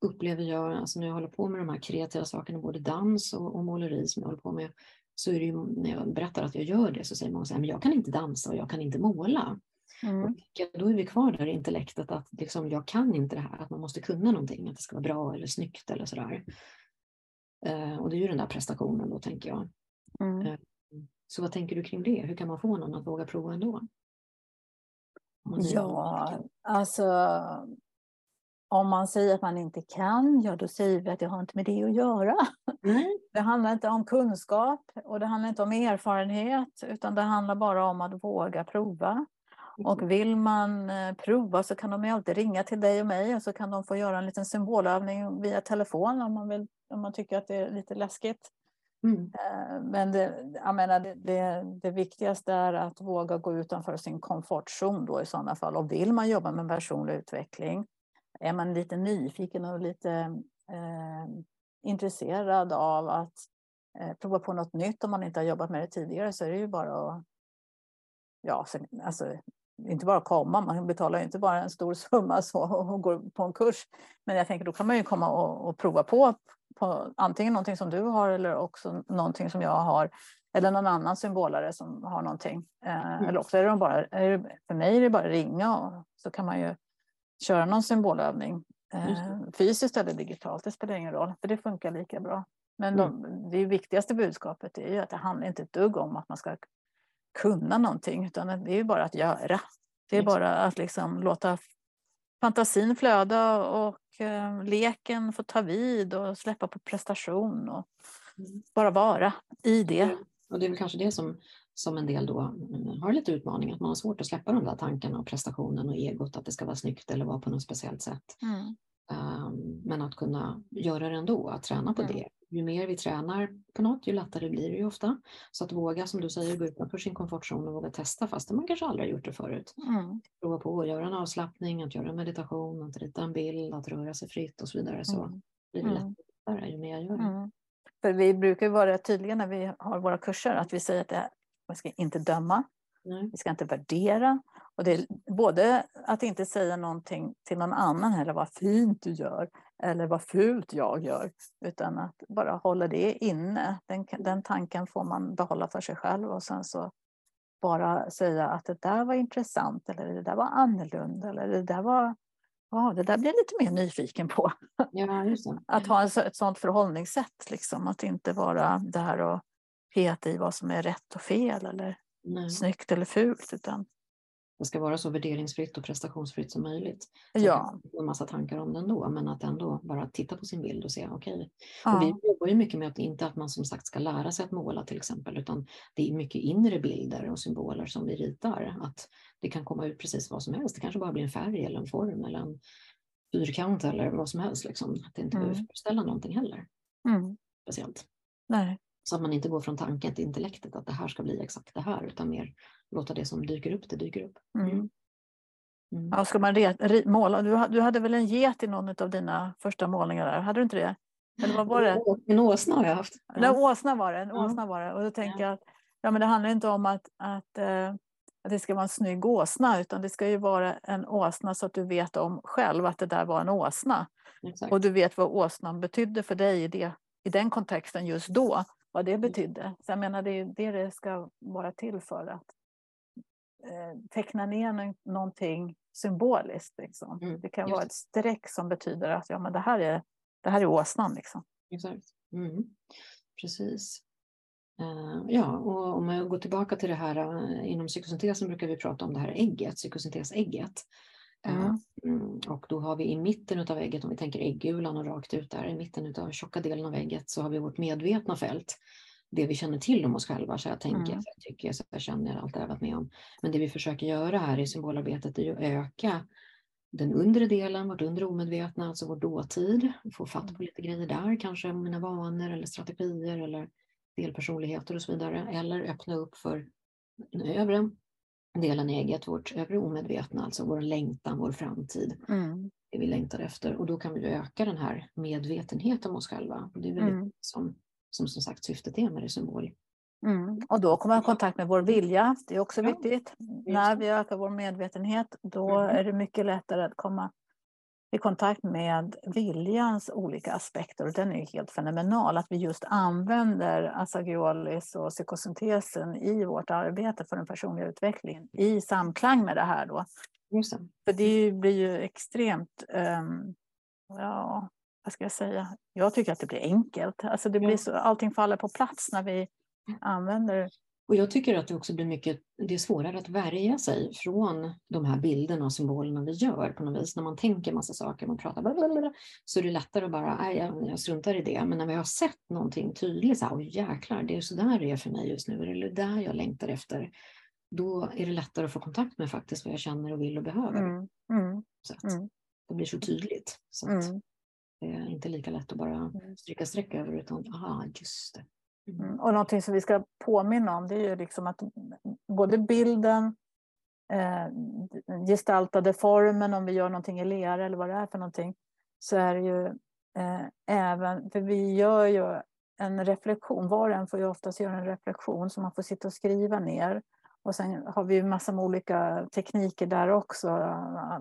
upplever jag, alltså när jag håller på med de här kreativa sakerna, både dans och, och måleri som jag håller på med, så är det ju när jag berättar att jag gör det så säger många att jag kan inte dansa och jag kan inte måla. Mm. Då är vi kvar där i intellektet att liksom, jag kan inte det här, att man måste kunna någonting, att det ska vara bra eller snyggt eller sådär. Uh, och det är ju den där prestationen då tänker jag. Mm. Uh, så vad tänker du kring det? Hur kan man få någon att våga prova ändå? Ja, alltså om man säger att man inte kan, ja då säger vi att det har inte med det att göra. Mm. Det handlar inte om kunskap och det handlar inte om erfarenhet, utan det handlar bara om att våga prova. Och vill man eh, prova så kan de ju alltid ringa till dig och mig och så kan de få göra en liten symbolövning via telefon om man, vill, om man tycker att det är lite läskigt. Mm. Eh, men det, jag menar, det, det, det, viktigaste är att våga gå utanför sin komfortzon då i sådana fall. Och vill man jobba med personlig utveckling, är man lite nyfiken och lite eh, intresserad av att eh, prova på något nytt om man inte har jobbat med det tidigare så är det ju bara att ja, alltså, inte bara komma, man betalar inte bara en stor summa så och går på en kurs. Men jag tänker då kan man ju komma och, och prova på, på antingen någonting som du har eller också någonting som jag har. Eller någon annan symbolare som har någonting. Eh, mm. Eller också är det bara, är det, för mig är det bara ringa och så kan man ju köra någon symbolövning. Eh, fysiskt eller digitalt, det spelar ingen roll, för det funkar lika bra. Men de, mm. det viktigaste budskapet är ju att det handlar inte ett dugg om att man ska kunna någonting, utan det är ju bara att göra. Det är bara att liksom låta fantasin flöda och eh, leken få ta vid och släppa på prestation och mm. bara vara i det. Och det är väl kanske det som, som en del då mm, har lite utmaning, att man har svårt att släppa de där tankarna och prestationen och egot, att det ska vara snyggt eller vara på något speciellt sätt. Mm. Um, men att kunna göra det ändå, att träna på mm. det, ju mer vi tränar på något, ju lättare blir det ju ofta. Så att våga, som du säger, gå utanför sin komfortzon och våga testa fast man kanske aldrig har gjort det förut. Mm. Prova på att göra en avslappning, att göra en meditation, att rita en bild, att röra sig fritt och så vidare. Så Mm. blir det Mm. lättare ju mer jag gör det. Mm. För vi brukar vara tydliga när vi har våra kurser att vi säger att det, man ska inte döma, Nej. vi ska inte värdera. Och det både att inte säga någonting till någon annan heller, vad fint du gör, eller vad fult jag gör, utan att bara hålla det inne. Den, den tanken får man behålla för sig själv och sen så bara säga att det där var intressant, eller det där var annorlunda, eller det där var, ja, det där blir jag lite mer nyfiken på. Ja. Att ha ett sådant förhållningssätt, liksom, att inte vara där och peta i vad som är rätt och fel eller Nej. snyggt eller fult. Utan, Det ska vara så värderingsfritt och prestationsfritt som möjligt. Sen ja, en massa tankar om det ändå, men att ändå bara titta på sin bild och se, okej. Och ja, vi jobbar ju mycket med att inte att man som sagt ska lära sig att måla till exempel, utan det är mycket inre bilder och symboler som vi ritar. Att det kan komma ut precis vad som helst. Det kanske bara blir en färg eller en form eller en fyrkant eller vad som helst. Liksom. Att det inte behöver Mm. föreställa någonting heller mm, speciellt. nej, Så att man inte går från tanken till intellektet att det här ska bli exakt det här, utan mer låta det som dyker upp, det dyker upp. mm. Mm. Ja, ska man re, måla? Du, du hade väl en get i någon av dina första målningar där? Hade du inte det? Eller vad var det? En åsna har jag haft. Nej, åsna var det. En Ja. åsna var det. Och då tänker Ja. jag att ja, men det handlar inte om att, att, eh, att det ska vara en snygg åsna, utan det ska ju vara en åsna så att du vet om själv att det där var en åsna. Exakt. Och du vet vad åsnan betydde för dig i, det, i den kontexten just då. Vad det betydde. Så jag menar det är det det ska vara till för. Att eh, teckna ner nå- någonting symboliskt. Liksom. Mm, Det kan vara ett streck som betyder att ja, men det, här är, det här är åsnan. Liksom. Exakt. Mm. Precis. Eh, ja, och om jag går tillbaka till det här eh, inom psykosyntesen brukar vi prata om det här ägget, psykosyntesägget. Mm. mm, och då har vi i mitten av ägget, om vi tänker äggulan och rakt ut där, i mitten av tjocka delen av ägget så har vi vårt medvetna fält. Det vi känner till om oss själva, så jag tänker, Mm. så jag tycker, så jag känner, allt det jag varit med om. Men det vi försöker göra här i symbolarbetet är att öka den undre delen, vårt undre omedvetna, alltså vår dåtid, få fatt på lite grejer där, kanske mina vanor eller strategier eller delpersonligheter och så vidare, eller öppna upp för den övre delen i ägget, vårt övre omedvetna, alltså vår längtan, vår framtid, Mm. det vi längtar efter. Och då kan vi öka den här medvetenheten om oss själva. Det är väl Mm. som, som som sagt syftet är med det symbol. Mm. Och då kommer man i kontakt med vår vilja. Det är också Ja, viktigt. När vi ökar vår medvetenhet, då Mm. är det mycket lättare att komma i kontakt med viljans olika aspekter. Och den är ju helt fenomenal. Att vi just använder Asagiolis och psykosyntesen i vårt arbete för den personliga utvecklingen i samklang med det här. Då. Just det. För det blir ju extremt, ehm, ja, vad ska jag säga? Jag tycker att det blir enkelt. Alltså det blir så, allting faller på plats när vi använder Och jag tycker att det också blir mycket, det är svårare att värja sig från de här bilderna och symbolerna vi gör på något vis. När man tänker massa saker, man pratar blablabla, så är det lättare att bara, jag, jag struntar i det. Men när vi har sett någonting tydligt, så här, oj jäklar, det är så där det är för mig just nu, eller det där jag längtar efter. Då är det lättare att få kontakt med faktiskt vad jag känner och vill och behöver. Mm, mm, Så att mm, Det blir så tydligt. Så att mm, det är inte lika lätt att bara stryka streck över utan, aha, just det. Mm. Och någonting som vi ska påminna om det är ju liksom att både bilden, eh, gestaltade formen, om vi gör någonting i lera eller vad det är för någonting, så är det ju eh, även, för vi gör ju en reflektion, var och en får ju oftast göra en reflektion som man får sitta och skriva ner. Och sen har vi ju massor med olika tekniker där också,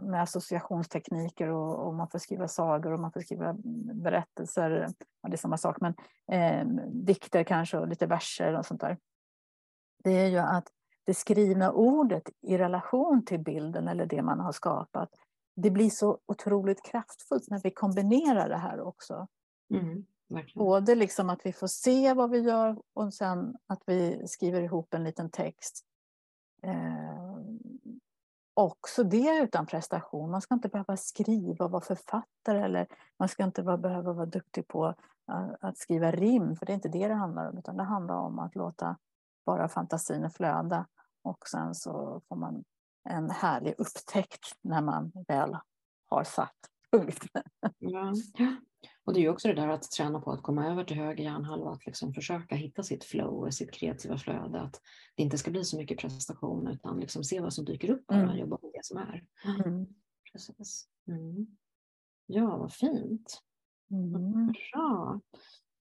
med associationstekniker och, och man får skriva sagor och man får skriva berättelser, ja, det är samma sak, men eh, dikter kanske och lite verser och sånt där. Det är ju att det skrivna ordet i relation till bilden eller det man har skapat, det blir så otroligt kraftfullt när vi kombinerar det här också. Mm, verkligen. Både liksom att vi får se vad vi gör och sen att vi skriver ihop en liten text. Eh, också det utan prestation. Man ska inte behöva skriva och vara författare eller man ska inte vara, behöva vara duktig på eh, att skriva rim, för det är inte det det handlar om, utan det handlar om att låta bara fantasin flöda och sen så får man en härlig upptäckt när man väl har satt punkt. Ja. Och det är ju också det där att träna på att komma över till höger hjärnhalva, att liksom försöka hitta sitt flow, sitt kreativa flöde, att det inte ska bli så mycket prestation utan liksom se vad som dyker upp bara, mm. jobba med det som är. Mm. Precis. Mm. Ja, vad fint. Mm. Bra.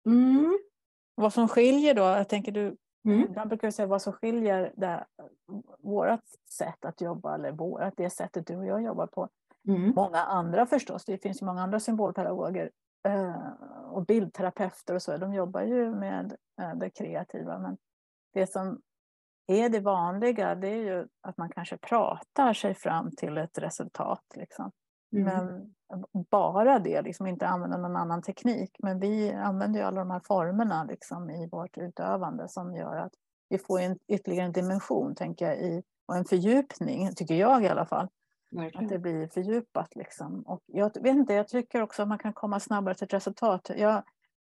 Mm. Vad som skiljer då, jag tänker du, mm. ibland brukar säga vad som skiljer det, vårat sätt att jobba, eller vårat, det sättet du och jag jobbar på. Mm. Många andra förstås, det finns ju många andra symbolpedagoger och bildterapeuter och så, de jobbar ju med eh, det kreativa. Men det som är det vanliga, det är ju att man kanske pratar sig fram till ett resultat. Liksom. Mm. Men bara det, liksom inte använda någon annan teknik. Men vi använder ju alla de här formerna liksom, i vårt utövande som gör att vi får en ytterligare en dimension, tänker jag, i, och en fördjupning, tycker jag i alla fall. Verkligen. Att det blir fördjupat. Liksom. Och jag vet inte, jag tycker också att man kan komma snabbare till ett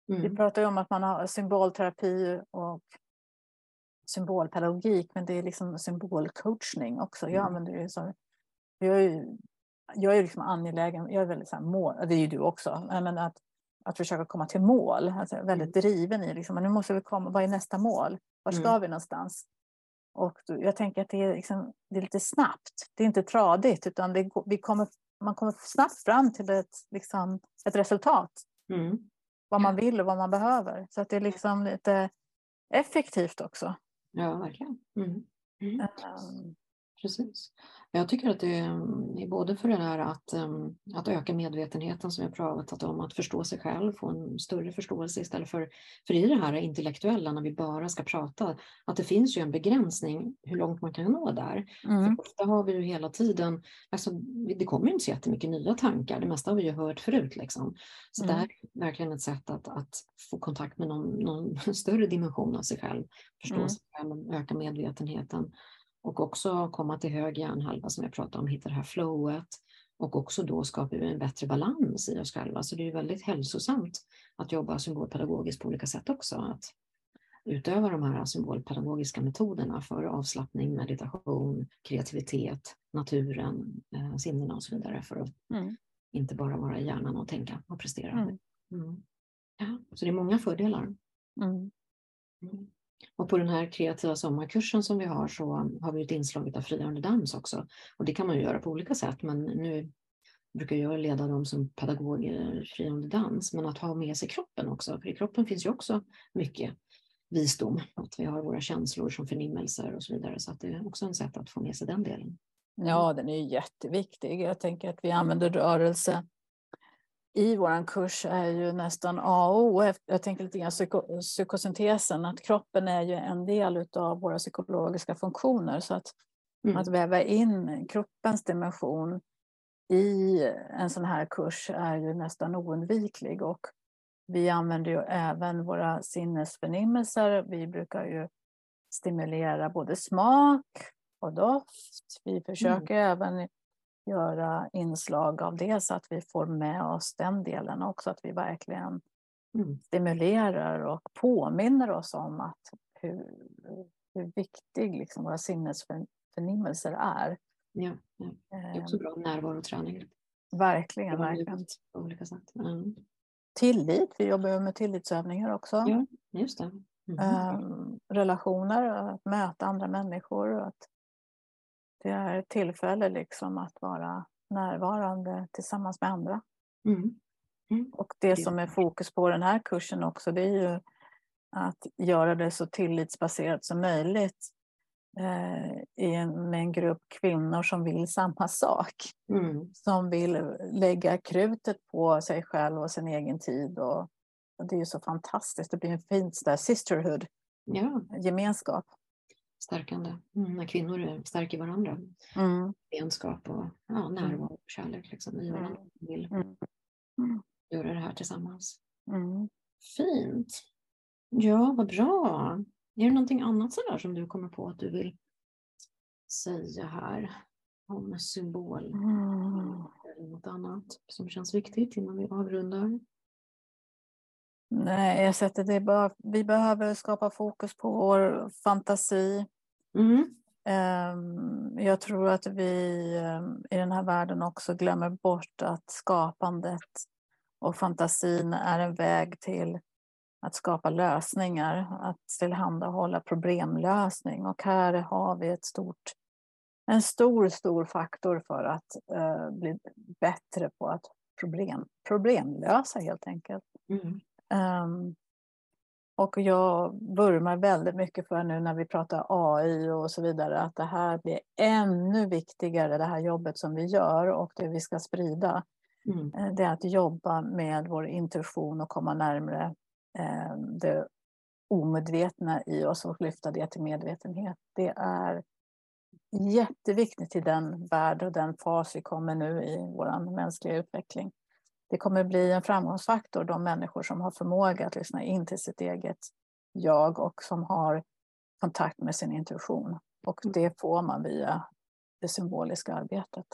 ju mm. Vi pratar ju om att man har symbolterapi och symbolpedagogik, men det är liksom symbolcoachning också. Jag mm. använder det så. Jag är, jag är liksom angelägen, jag är väldigt så här mål, det är ju du också, men att, att försöka komma till mål. Alltså väldigt mm. driven i liksom, nu måste vi komma, vad är nästa mål? Var ska mm. vi någonstans? Och jag tänker att det är, liksom, det är lite snabbt. Det är inte tradigt, utan det, vi kommer, man kommer snabbt fram till ett, liksom, ett resultat. Mm. Vad man vill och vad man behöver. Så att det är liksom lite effektivt också. Ja, verkligen. Mm. Mm. Precis. Jag tycker att det är både för det här att, ehm, att öka medvetenheten som har pratat om, att förstå sig själv, få en större förståelse istället för, för i det här intellektuella när vi bara ska prata, att det finns ju en begränsning hur långt man kan nå där. Mm. För ofta har vi ju hela tiden, alltså, det kommer inte så jättemycket nya tankar, det mesta har vi ju hört förut. Liksom. Så mm. det här är verkligen ett sätt att, att få kontakt med någon, någon större dimension av sig själv, förstå mm. sig själv, öka medvetenheten. Och också komma till hög hjärnhalva som jag pratade om, hitta det här flowet och också då skapa en bättre balans i oss själva. Så det är väldigt hälsosamt att jobba symbolpedagogiskt på olika sätt också. Att utöva de här symbolpedagogiska metoderna för avslappning, meditation, kreativitet, naturen, eh, sinnena och så vidare för att mm. inte bara vara i hjärnan och tänka och prestera. Mm. Mm. Ja, så det är många fördelar. Och på den här kreativa sommarkursen som vi har så har vi ett inslag av frigörande dans också. Och det kan man ju göra på olika sätt, men nu brukar jag leda dem som pedagoger frigörande dans, men att ha med sig kroppen också, för i kroppen finns ju också mycket visdom, att vi har våra känslor som förnimmelser och så vidare, så att det är också en sätt att få med sig den delen. Ja, den är jätteviktig. Jag tänker att vi använder rörelse i vår kurs är ju nästan A och O. Jag tänker lite grann psyko, psykosyntesen, att kroppen är ju en del av våra psykologiska funktioner. Så att, mm. att väva in kroppens dimension i en sån här kurs är ju nästan oundviklig. Och vi använder ju även våra sinnesförnimmelser. Vi brukar ju stimulera både smak och doft. Vi försöker mm. även göra inslag av det så att vi får med oss den delen också. Att vi verkligen mm. stimulerar och påminner oss om att hur, hur viktig liksom våra sinnesförnimmelser är. Ja, ja, det är också ehm. bra närvaroträning. Verkligen, verkligen. På olika sätt. Mm. Tillit, vi jobbar med tillitsövningar också. Ja, just det. Mm. Um, relationer, att möta andra människor. Att det är ett tillfälle liksom att vara närvarande tillsammans med andra. Mm. Mm. Och det som är fokus på den här kursen också, det är ju att göra det så tillitsbaserat som möjligt eh, i en, med en grupp kvinnor som vill samma sak. Mm. Som vill lägga krutet på sig själv och sin egen tid. Och, och det är ju så fantastiskt, det blir en fin sisterhood, ja. gemenskap stärkande. Mm, när kvinnor stärker varandra. Mm. Vänskap och ja, mm. närvaro och kärlek liksom, i varandra. Mm. vill mm. göra det här tillsammans. Mm. Fint. Ja, vad bra. Är det någonting annat sådär som du kommer på att du vill säga här om symbol? Eller något annat som känns viktigt innan vi avrundar? Nej, jag sätter det bara, vi behöver skapa fokus på vår fantasi. Mm. Ehm, jag tror att vi ehm, i den här världen också glömmer bort att skapandet Och fantasin är en väg till att skapa lösningar, att tillhandahålla problemlösning. Och här har vi ett stort, en stor, stor faktor för att uh, bli bättre på att problem, problemlösa helt enkelt. Mm. Um, och jag vurmar väldigt mycket för nu när vi pratar AI och så vidare, att det här blir ännu viktigare, det här jobbet som vi gör och det vi ska sprida. Mm. Eh, det är att jobba med vår intuition och komma närmare eh, det omedvetna i oss och lyfta det till medvetenhet. Det är jätteviktigt i den värld och den fas vi kommer nu i vår mänskliga utveckling det kommer bli en framgångsfaktor, de människor som har förmåga att lyssna in till sitt eget jag och som har kontakt med sin intuition. Och mm. det får man via det symboliska arbetet.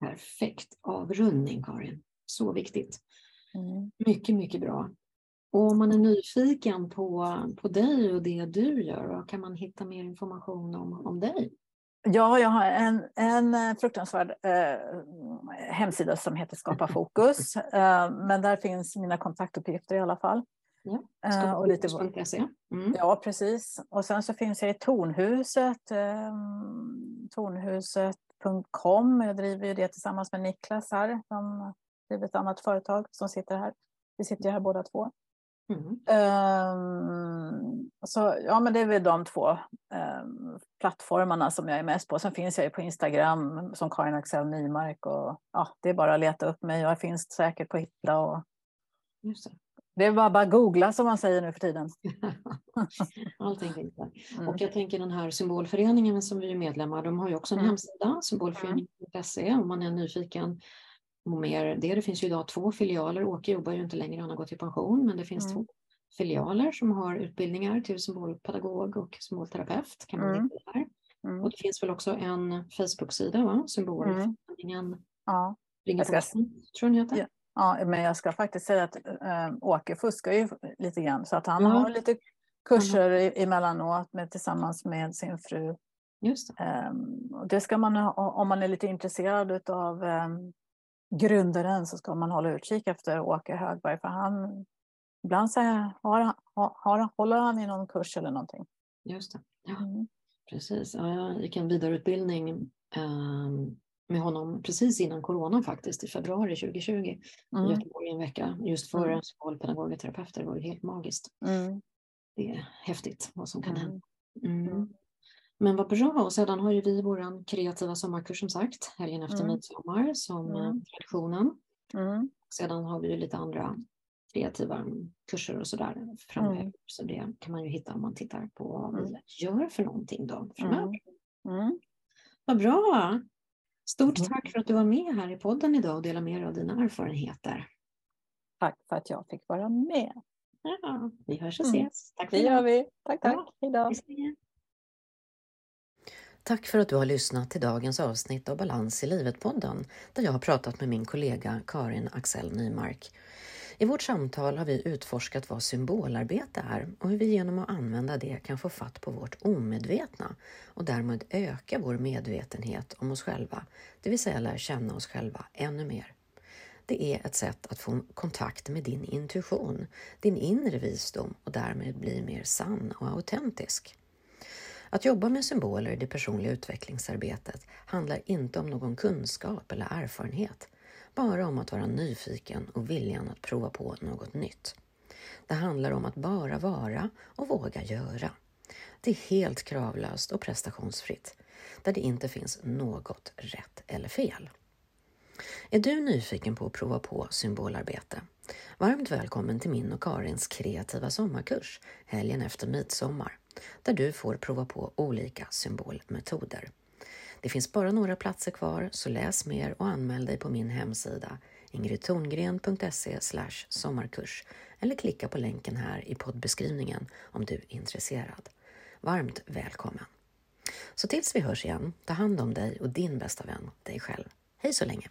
Perfekt avrundning, Karin. Så viktigt. Mm. Mycket, mycket bra. Och om man är nyfiken på, på dig och det du gör, kan man hitta mer information om, om dig? Ja, jag har en, en eh, fruktansvärd eh, hemsida som heter Skapa fokus. Eh, men där finns mina kontaktuppgifter i alla fall. Ja, eh, och lite, mm. ja, precis. Och sen så finns jag i Tornhuset, eh, tornhuset.com. Jag driver ju det tillsammans med Niklas här, som driver ett annat företag som sitter här. Vi sitter ju här båda två. Mm. Um, så, ja, men det är väl de två um, plattformarna som jag är mest på. Sen finns jag ju på Instagram som Karin Axel Nymark. Och, ja, det är bara att leta upp mig jag finns säkert på Hitta. Och... Just det. det är bara, bara googla som man säger nu för tiden. Allting finns där. Mm. Och jag tänker den här symbolföreningen som vi är medlemmar, de har ju också en mm. hemsida, symbolföreningen.se om man är nyfiken och mer det. Det finns ju idag två filialer. Åke jobbar ju inte längre, han har gått i pension, men det finns mm. två filialer som har utbildningar till symbolpedagog och symbolterapeut. Kan man mm. där. Mm. Och det finns väl också en Facebook-sida, va? Symbolföreningen mm. ja. Ringer ska... tror jag den heter. Ja. Ja, men jag ska faktiskt säga att äh, Åke fuskar ju lite grann så att han har lite kurser mm. emellanåt med, tillsammans med sin fru. Just det. Um, det ska man om man är lite intresserad av um, grundaren så ska man hålla utkik efter Åke Högberg för han ibland så har, har, håller han i någon kurs eller någonting. Just det. Ja, mm. Precis. Ja, jag gick en vidareutbildning eh, med honom precis innan corona faktiskt i februari 2020 mm. i Göteborg en vecka just för mm. skolpedagog och terapeuter. Det var helt magiskt. Mm. Det är häftigt vad som kan mm. hända. Men vad bra. Och sedan har ju vi vår kreativa sommarkurs som sagt, helgen efter mm. midsommar som mm. traditionen. Mm. Sedan har vi ju lite andra kreativa kurser och sådär framöver. Mm. Så det kan man ju hitta om man tittar på vad vi mm. gör för någonting då framöver. Mm. mm. Vad bra! Stort mm. tack för att du var med här i podden idag och delade med dig av dina erfarenheter. Tack för att jag fick vara med. Ja, vi hörs och ses. Tack för det gör vi. Tack, tack. Ja, Hej då. Tack för att du har lyssnat till dagens avsnitt av Balans i livet-podden där jag har pratat med min kollega Karin Axel Nymark. I vårt samtal har vi utforskat vad symbolarbete är och hur vi genom att använda det kan få fatt på vårt omedvetna och därmed öka vår medvetenhet om oss själva, det vill säga lära känna oss själva ännu mer. Det är ett sätt att få kontakt med din intuition, din inre visdom och därmed bli mer sann och autentisk. Att jobba med symboler i det personliga utvecklingsarbetet handlar inte om någon kunskap eller erfarenhet, bara om att vara nyfiken och viljan att prova på något nytt. Det handlar om att bara vara och våga göra. Det är helt kravlöst och prestationsfritt, där det inte finns något rätt eller fel. Är du nyfiken på att prova på symbolarbete? Varmt välkommen till min och Karins kreativa sommarkurs helgen efter midsommar där du får prova på olika symbolmetoder. Det finns bara några platser kvar, så läs mer och anmäl dig på min hemsida ingridtorngren.se sommarkurs eller klicka på länken här i poddbeskrivningen om du är intresserad. Varmt välkommen! Så tills vi hörs igen, ta hand om dig och din bästa vän, dig själv. Hej så länge!